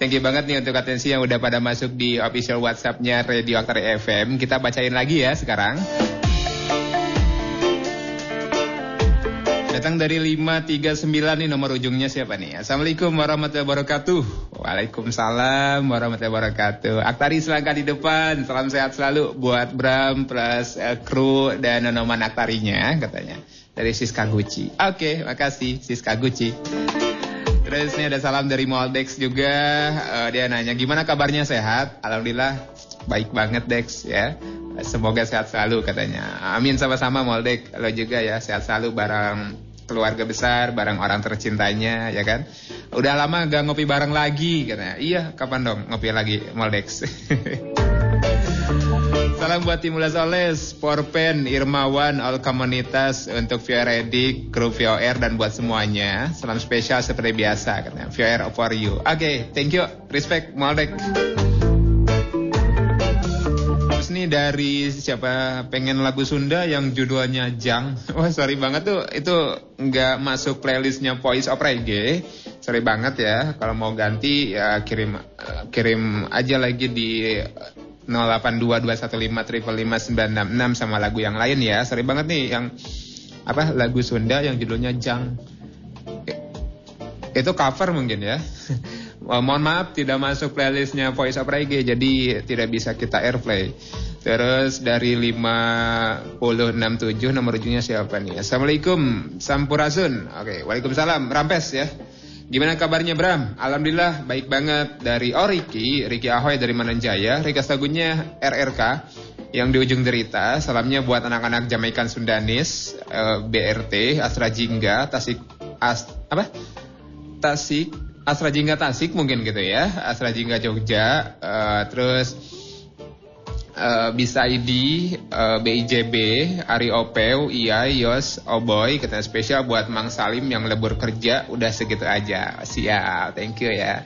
Thank you banget nih untuk atensi yang udah pada masuk di official WhatsApp-nya Radio Aktor FM. Kita bacain lagi ya sekarang. Dari 539 nih nomor ujungnya siapa nih? Assalamualaikum warahmatullahi wabarakatuh. Waalaikumsalam warahmatullahi wabarakatuh. Aktari selangkah di depan. Salam sehat selalu buat Bram plus eh, kru dan nonoman aktarinya katanya. Dari Siska Gucci. Oke, makasih Siska Gucci. Terus ini ada salam dari Moldex juga. Eh, dia nanya gimana kabarnya sehat? Alhamdulillah baik banget Dex ya. Semoga sehat selalu katanya. Amin sama-sama Moldek. Lo juga ya sehat selalu bareng keluarga besar, bareng orang tercintanya ya kan. Udah lama gak ngopi bareng lagi katanya. Iya, kapan dong ngopi lagi Moldex. [LAUGHS] Salam buat Timulas Oles, Porpen, Irmawan, all komunitas untuk VOR kru VOR dan buat semuanya. Salam spesial seperti biasa katanya. VOR for you. Oke, thank you. Respect Moldek. Nih dari siapa pengen lagu Sunda yang judulnya Jang. [LAUGHS] Wah sorry banget tuh itu nggak masuk playlistnya Voice of Reggae. Sorry banget ya. Kalau mau ganti ya kirim eh, kirim aja lagi di 082215555966 sama lagu yang lain ya. Sorry banget nih yang apa lagu Sunda yang judulnya Jang. Eh, Itu cover mungkin ya. [LAUGHS] Mohon maaf tidak masuk playlistnya Voice of Reggae jadi tidak bisa kita airplay. Terus dari 5067 nomor ujungnya siapa nih? Assalamualaikum, Sampurasun. Oke, Waalaikumsalam, Rampes ya. Gimana kabarnya Bram? Alhamdulillah baik banget dari Oh Riki, Riki Ahoy dari Mananjaya, Rika Tagunya RRK yang di ujung derita. Salamnya buat anak-anak Jamaikan Sundanis, eh, BRT, Astra Jingga, Tasik As, apa? Tasik Astra Jingga Tasik mungkin gitu ya, Astra Jingga Jogja, eh, terus Eh, bisa ID, uh, eh, BIJB, Ari Opeu, Iya, Yos, Oboy, oh spesial buat Mang Salim yang lebur kerja udah segitu aja. Sial, thank you ya.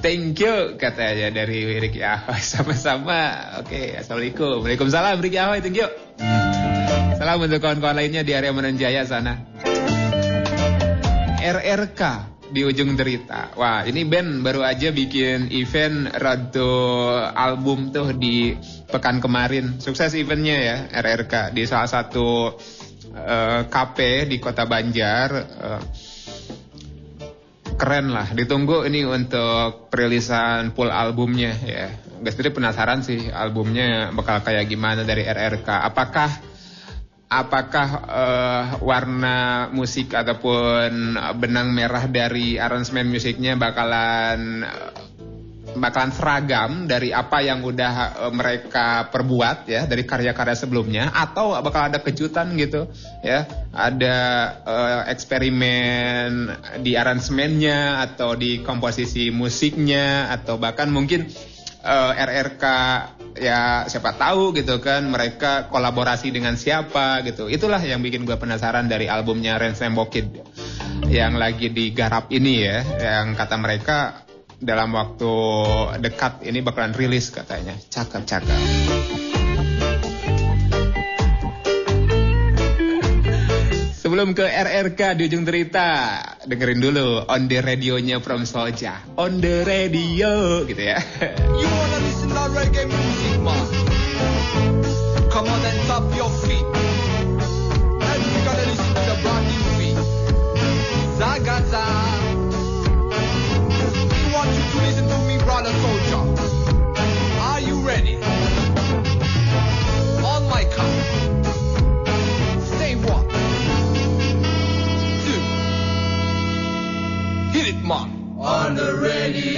Thank you katanya dari Ricky Ahoy [LAUGHS] sama-sama. Oke, okay, assalamualaikum. Waalaikumsalam Ricky Ahoy, thank you. Salam untuk kawan-kawan lainnya di area Menanjaya sana. RRK di ujung derita. Wah, ini band baru aja bikin event Rado album tuh di pekan kemarin. Sukses eventnya ya RRK di salah satu uh, di Kota Banjar. Uh, keren lah. Ditunggu ini untuk perilisan full albumnya ya. Gak sendiri penasaran sih albumnya bakal kayak gimana dari RRK. Apakah apakah uh, warna musik ataupun benang merah dari aransemen musiknya bakalan bakalan seragam dari apa yang udah eh, mereka perbuat ya dari karya-karya sebelumnya? Atau bakal ada kejutan gitu ya? Ada uh, eksperimen di aransemennya atau di komposisi musiknya atau bahkan mungkin Eh, uh, RRK ya siapa tahu gitu kan mereka kolaborasi dengan siapa gitu. Itulah yang bikin gue penasaran dari albumnya Ransom Bokid yang lagi digarap ini ya yang kata mereka dalam waktu dekat ini bakalan rilis katanya. Cakep cakep. belum ke RRK di ujung cerita, dengerin dulu on the radionya From Soja. On the radio gitu ya. You wanna listen to reggae music, man. on the radio.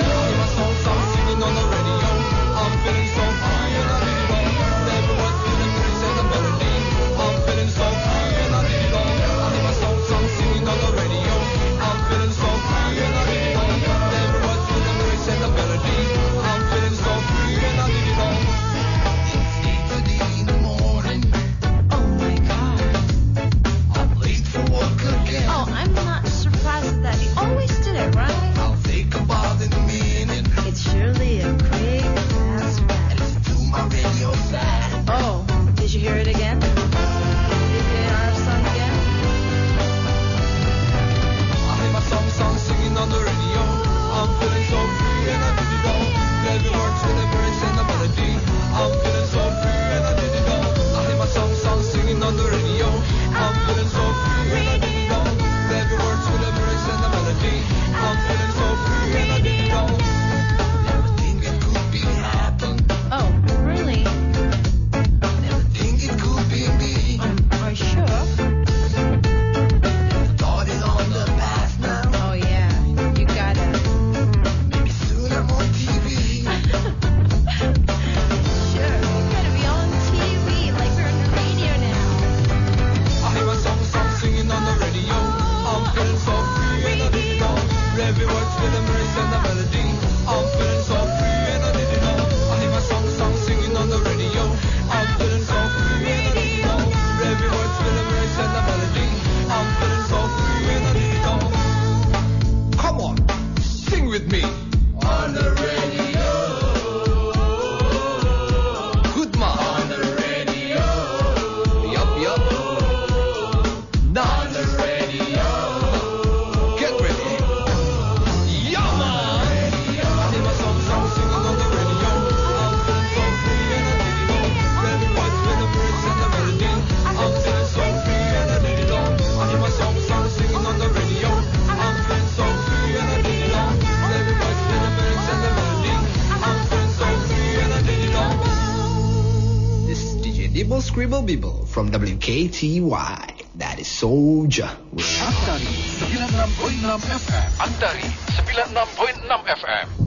CY. That is Soldier. Antari 96.6 FM. Antari 96.6 FM.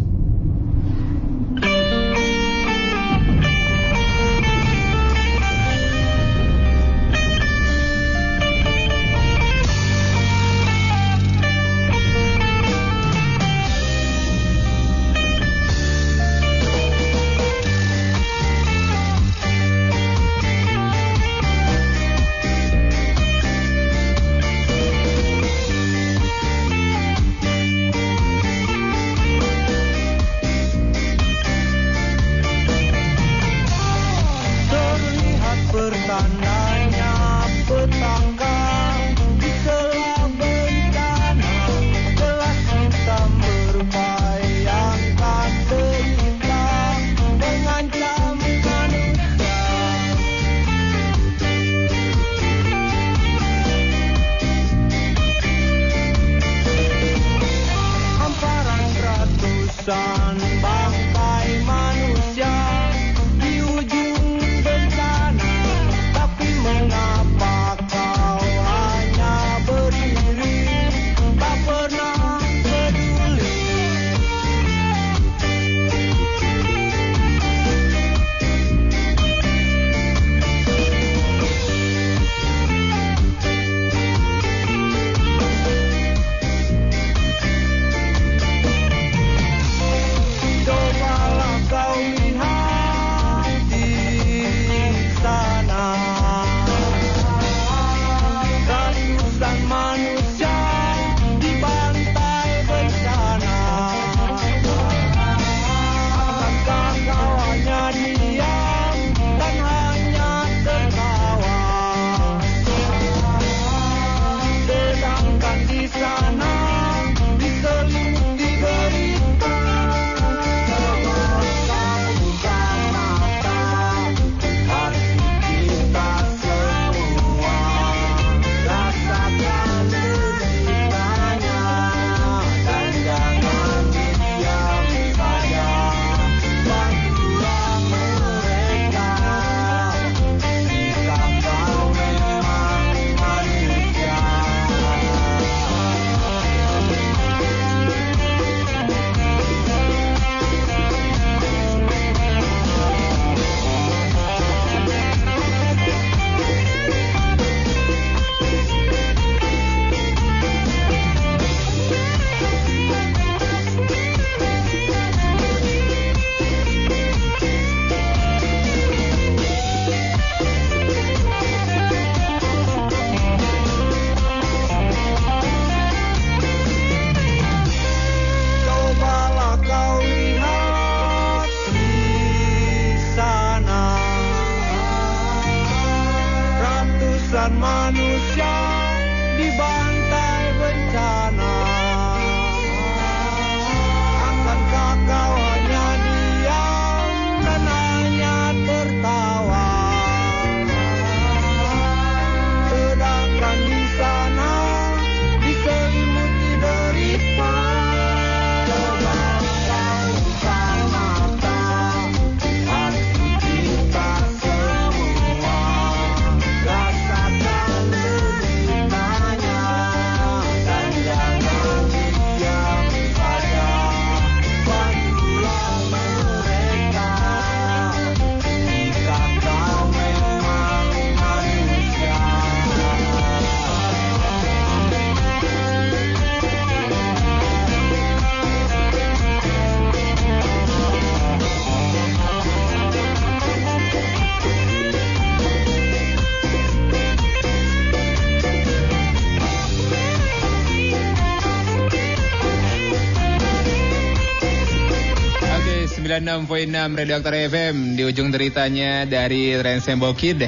96.6 Radio Aktor FM di ujung deritanya dari Rensembo Kid.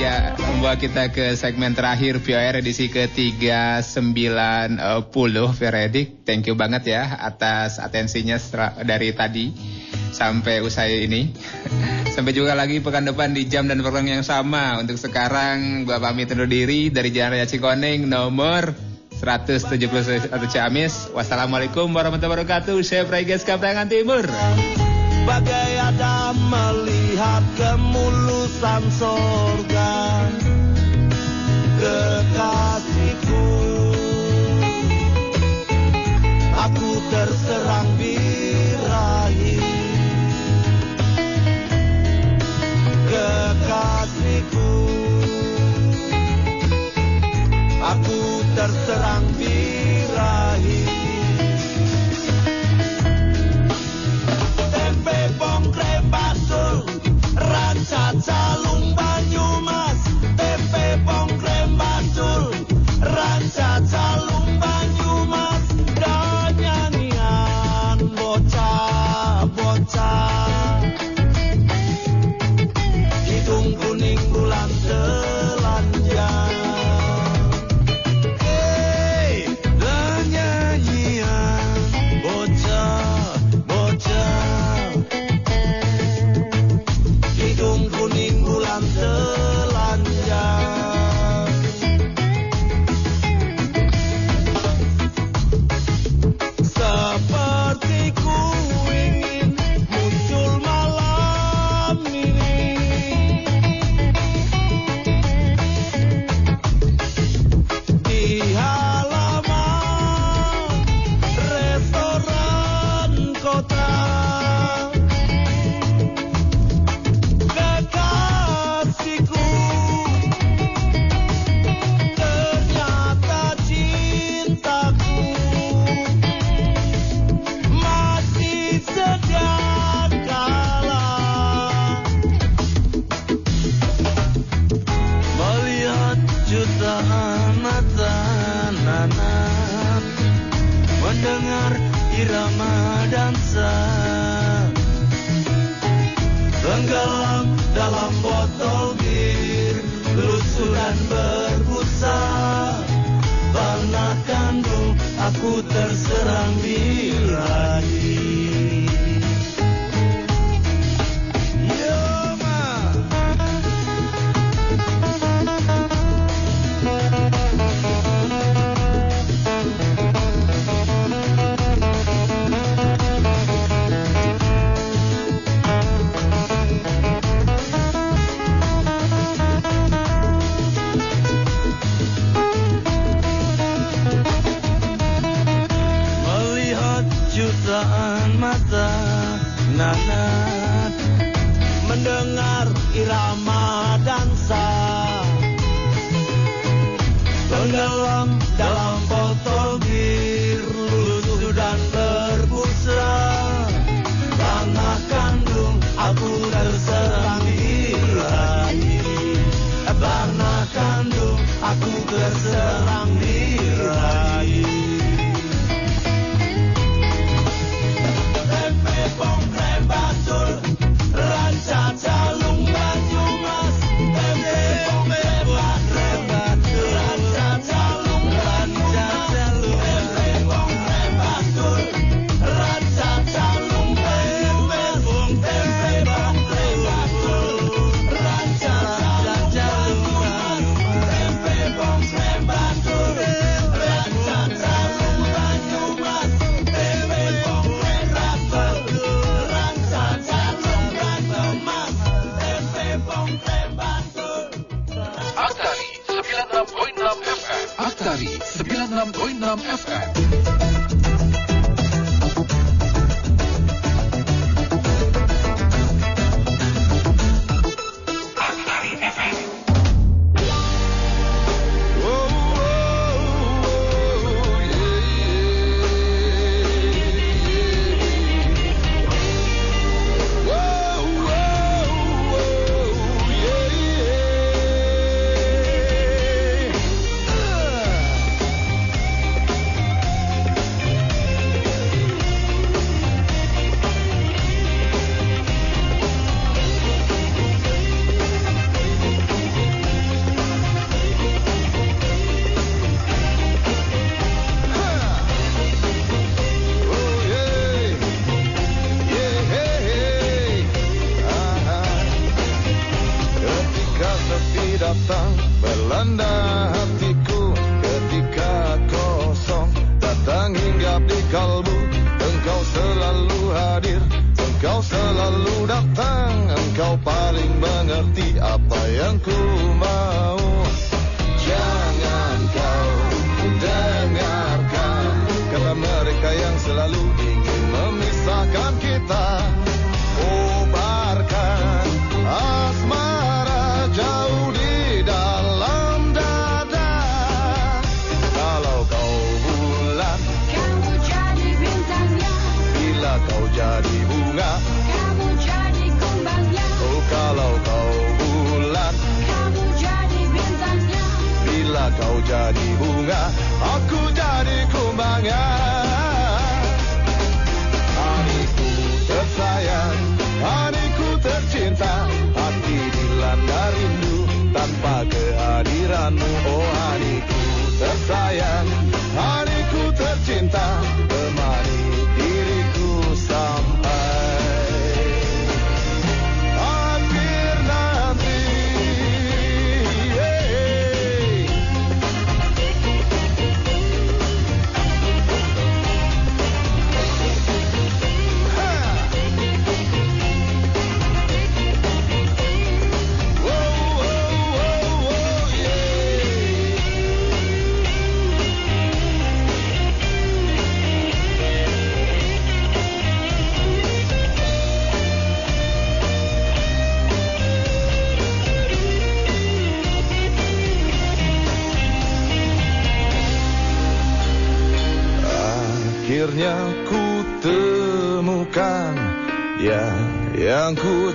Ya, membawa kita ke segmen terakhir VR edisi ke-390 Veredik. Thank you banget ya atas atensinya dari tadi sampai usai ini. [LAUGHS] Sampai juga lagi pekan depan di jam dan program yang sama. Untuk sekarang gua pamit undur diri dari Jalan Raya Cikoneng nomor 171 Ciamis. Wassalamualaikum warahmatullahi wabarakatuh. Saya Praigas Kaprangan Timur. Bagai ada melihat kemulusan sorga Kekasihku Aku terserang birahi Kekasihku terserang birahi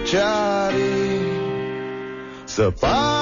yang ku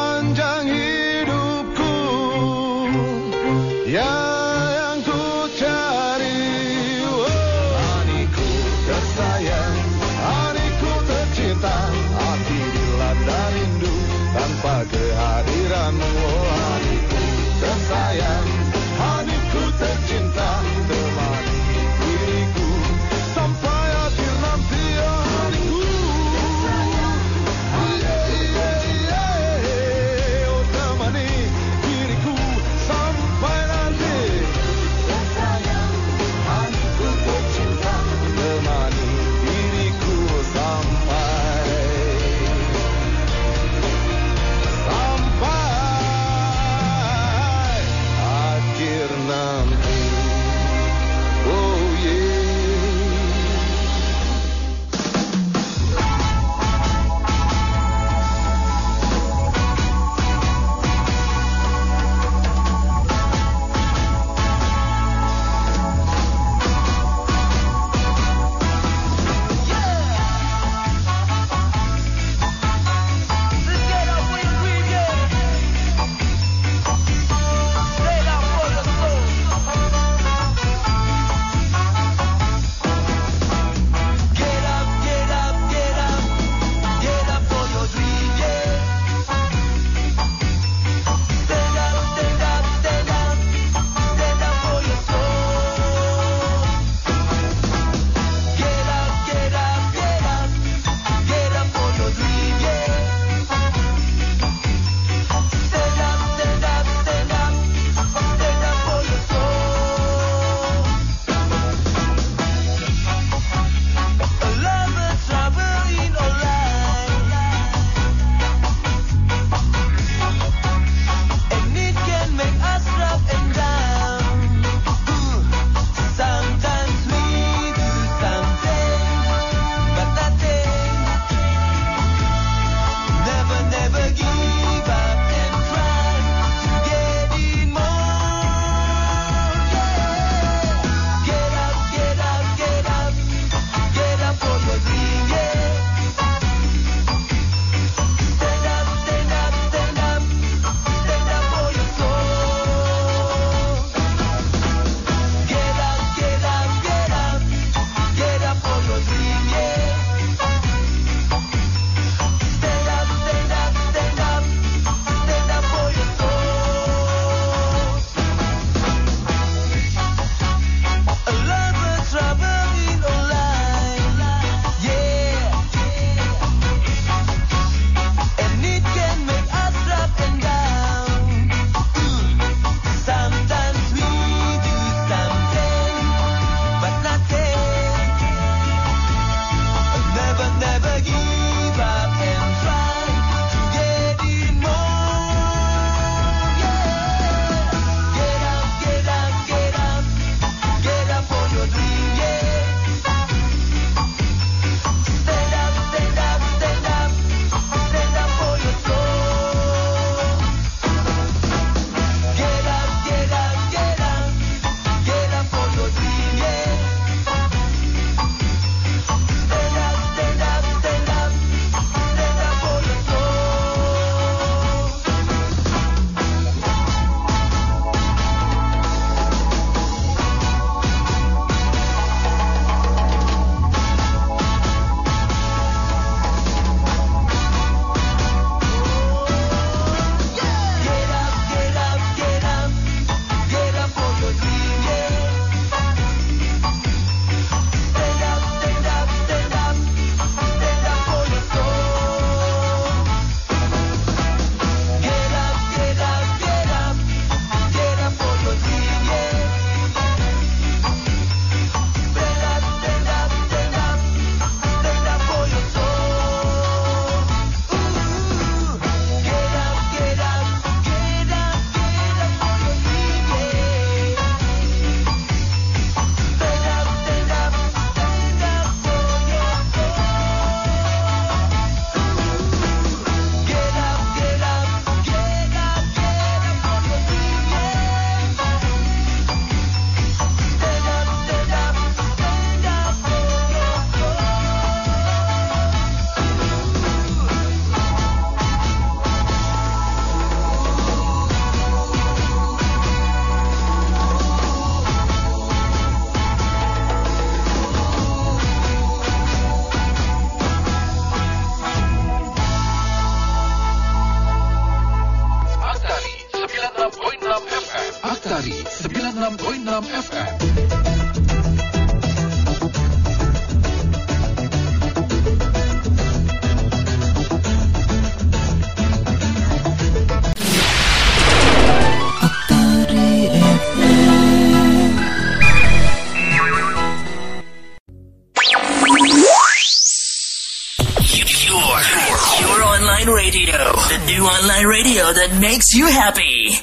makes you happy.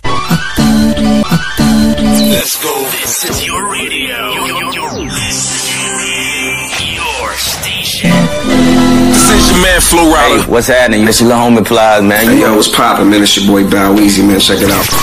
Let's go. This is your radio. Your, your, your station. This is your man Flo Rida. Hey, what's happening? This your little homie Plies, man. Hey, yo, what's poppin', man? It's your boy Bow Weezy, man. Check it out.